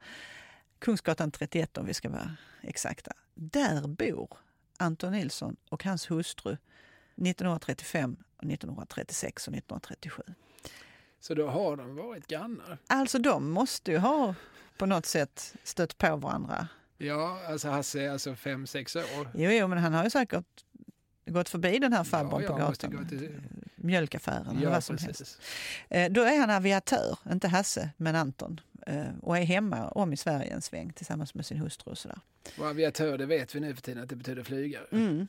Kungsgatan 31 om vi ska vara exakta. Där bor Anton Nilsson och hans hustru 1935, 1936 och 1937. Så då har de varit grannar. Alltså de måste ju ha på något sätt stött på varandra. Ja, alltså Hasse är alltså fem sex år. Jo, jo men han har ju säkert gått förbi den här farbrorn ja, på gatan. till- Mjölkaffären Ja, vad som helst. precis. Eh, Då är han aviatör, inte Hasse, men Anton. Eh, Och är hemma om i Sverige en sväng tillsammans med sin hustru och sådär. Och aviatör, det vet vi nu för tiden att det betyder flygare. Mm.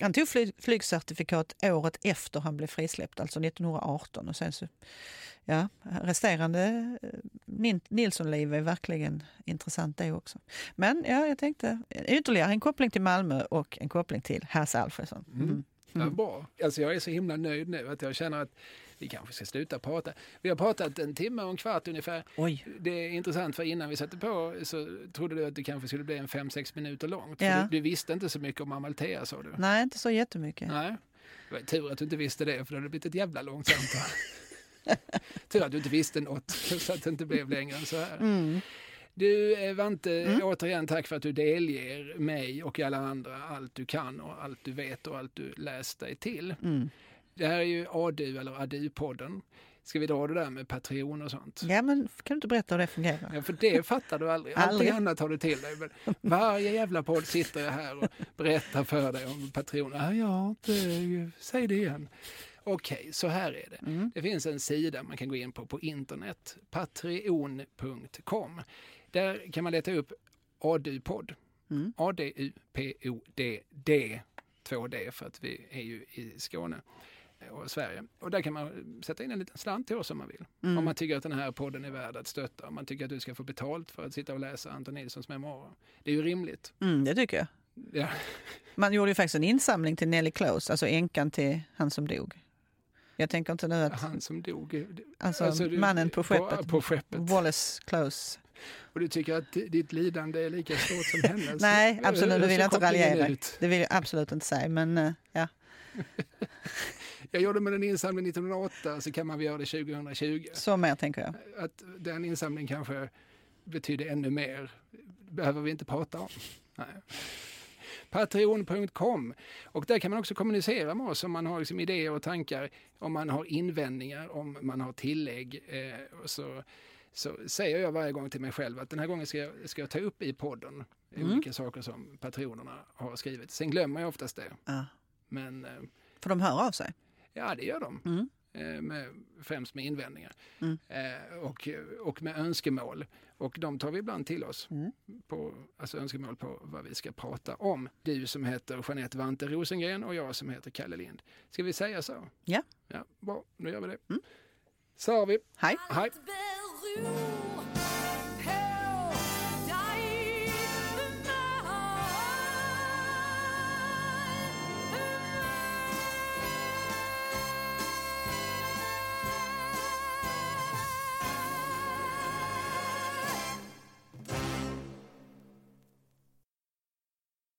Han tog flyg, flygcertifikat året efter han blev frisläppt, alltså 1918. Och sen så, ja, resterande eh, Nin- Nilssonliv är verkligen intressant det också. Men ja, jag tänkte ytterligare en koppling till Malmö och en koppling till Hasse Alfredson. Mm. Ja, Mm. bra. Alltså jag är så himla nöjd nu att jag känner att vi kanske ska sluta prata. Vi har pratat en timme och en kvart ungefär. Oj, Det är intressant för innan vi satte på så trodde du att det kanske skulle bli en fem sex minuter långt. Ja. Du, du visste inte så mycket om Amalthea sa du. nej inte så jättemycket. Nej. Det var tur att du inte visste det för det hade blivit ett jävla långt samtal. tur att du inte visste något så att det inte blev längre än så här. Mm. Du eh, Vante, Mm. återigen tack för att du delger mig och alla andra allt du kan och allt du vet och allt du läst dig till. Mm. Det här är ju ADU eller ADU-podden. Ska vi dra det där med Patreon och sånt? Ja, men kan du inte berätta hur det fungerar? Ja, för det fattar du aldrig. Aldrig. annat har du till dig. Men varje jävla podd sitter jag här och berättar för dig om Patreon. Ah, ja, inte, säg det igen. Okej, så här är det. Mm. Det finns en sida man kan gå in på på internet, patreon.com. Där kan man leta upp ADU-podd. Mm. A-D-U-P-O-D-D, två D för att vi är ju i Skåne och Sverige. Och där kan man sätta in en liten slant till oss om man vill. Mm. Om man tycker att den här podden är värd att stötta. Om man tycker att du ska få betalt för att sitta och läsa Anton Nilssons memoarer. Det är ju rimligt. Mm, det tycker jag. Ja. Man gjorde ju faktiskt en insamling till Nelly Close, alltså änkan till han som dog. Jag tänker inte nu att... Han som dog. Alltså, du- mannen på skeppet. På, på skeppet. Wallace Close. Och du tycker att ditt lidande är lika stort som hennes? Nej, absolut, det vill jag inte raljera. ut? Det vill jag absolut inte säga, men eh, ja. Jag gjorde med en insamling 1908 så kan man väl göra det 2020. Så mer tänker jag. Att den insamlingen kanske betyder ännu mer behöver vi inte prata om. Nej. Patreon.com och där kan man också kommunicera med oss om man har liksom idéer och tankar, om man har invändningar, om man har tillägg. Eh, och så, så säger jag varje gång till mig själv att den här gången ska jag, ska jag ta upp i podden Mm. olika saker som patronerna har skrivit. Sen glömmer jag oftast det. Ja. Men eh, För de hör av sig. ja, det gör de. Mm. Eh, med, främst med invändningar eh, och, och med önskemål. Och de tar vi ibland till oss, på, alltså önskemål på vad vi ska prata om. Du som heter Jeanette Vante Rosengren och jag som heter Kalle Lind. Ska vi säga så? Ja. Ja, bra, nu gör vi det. Så har vi. Hej. Hej.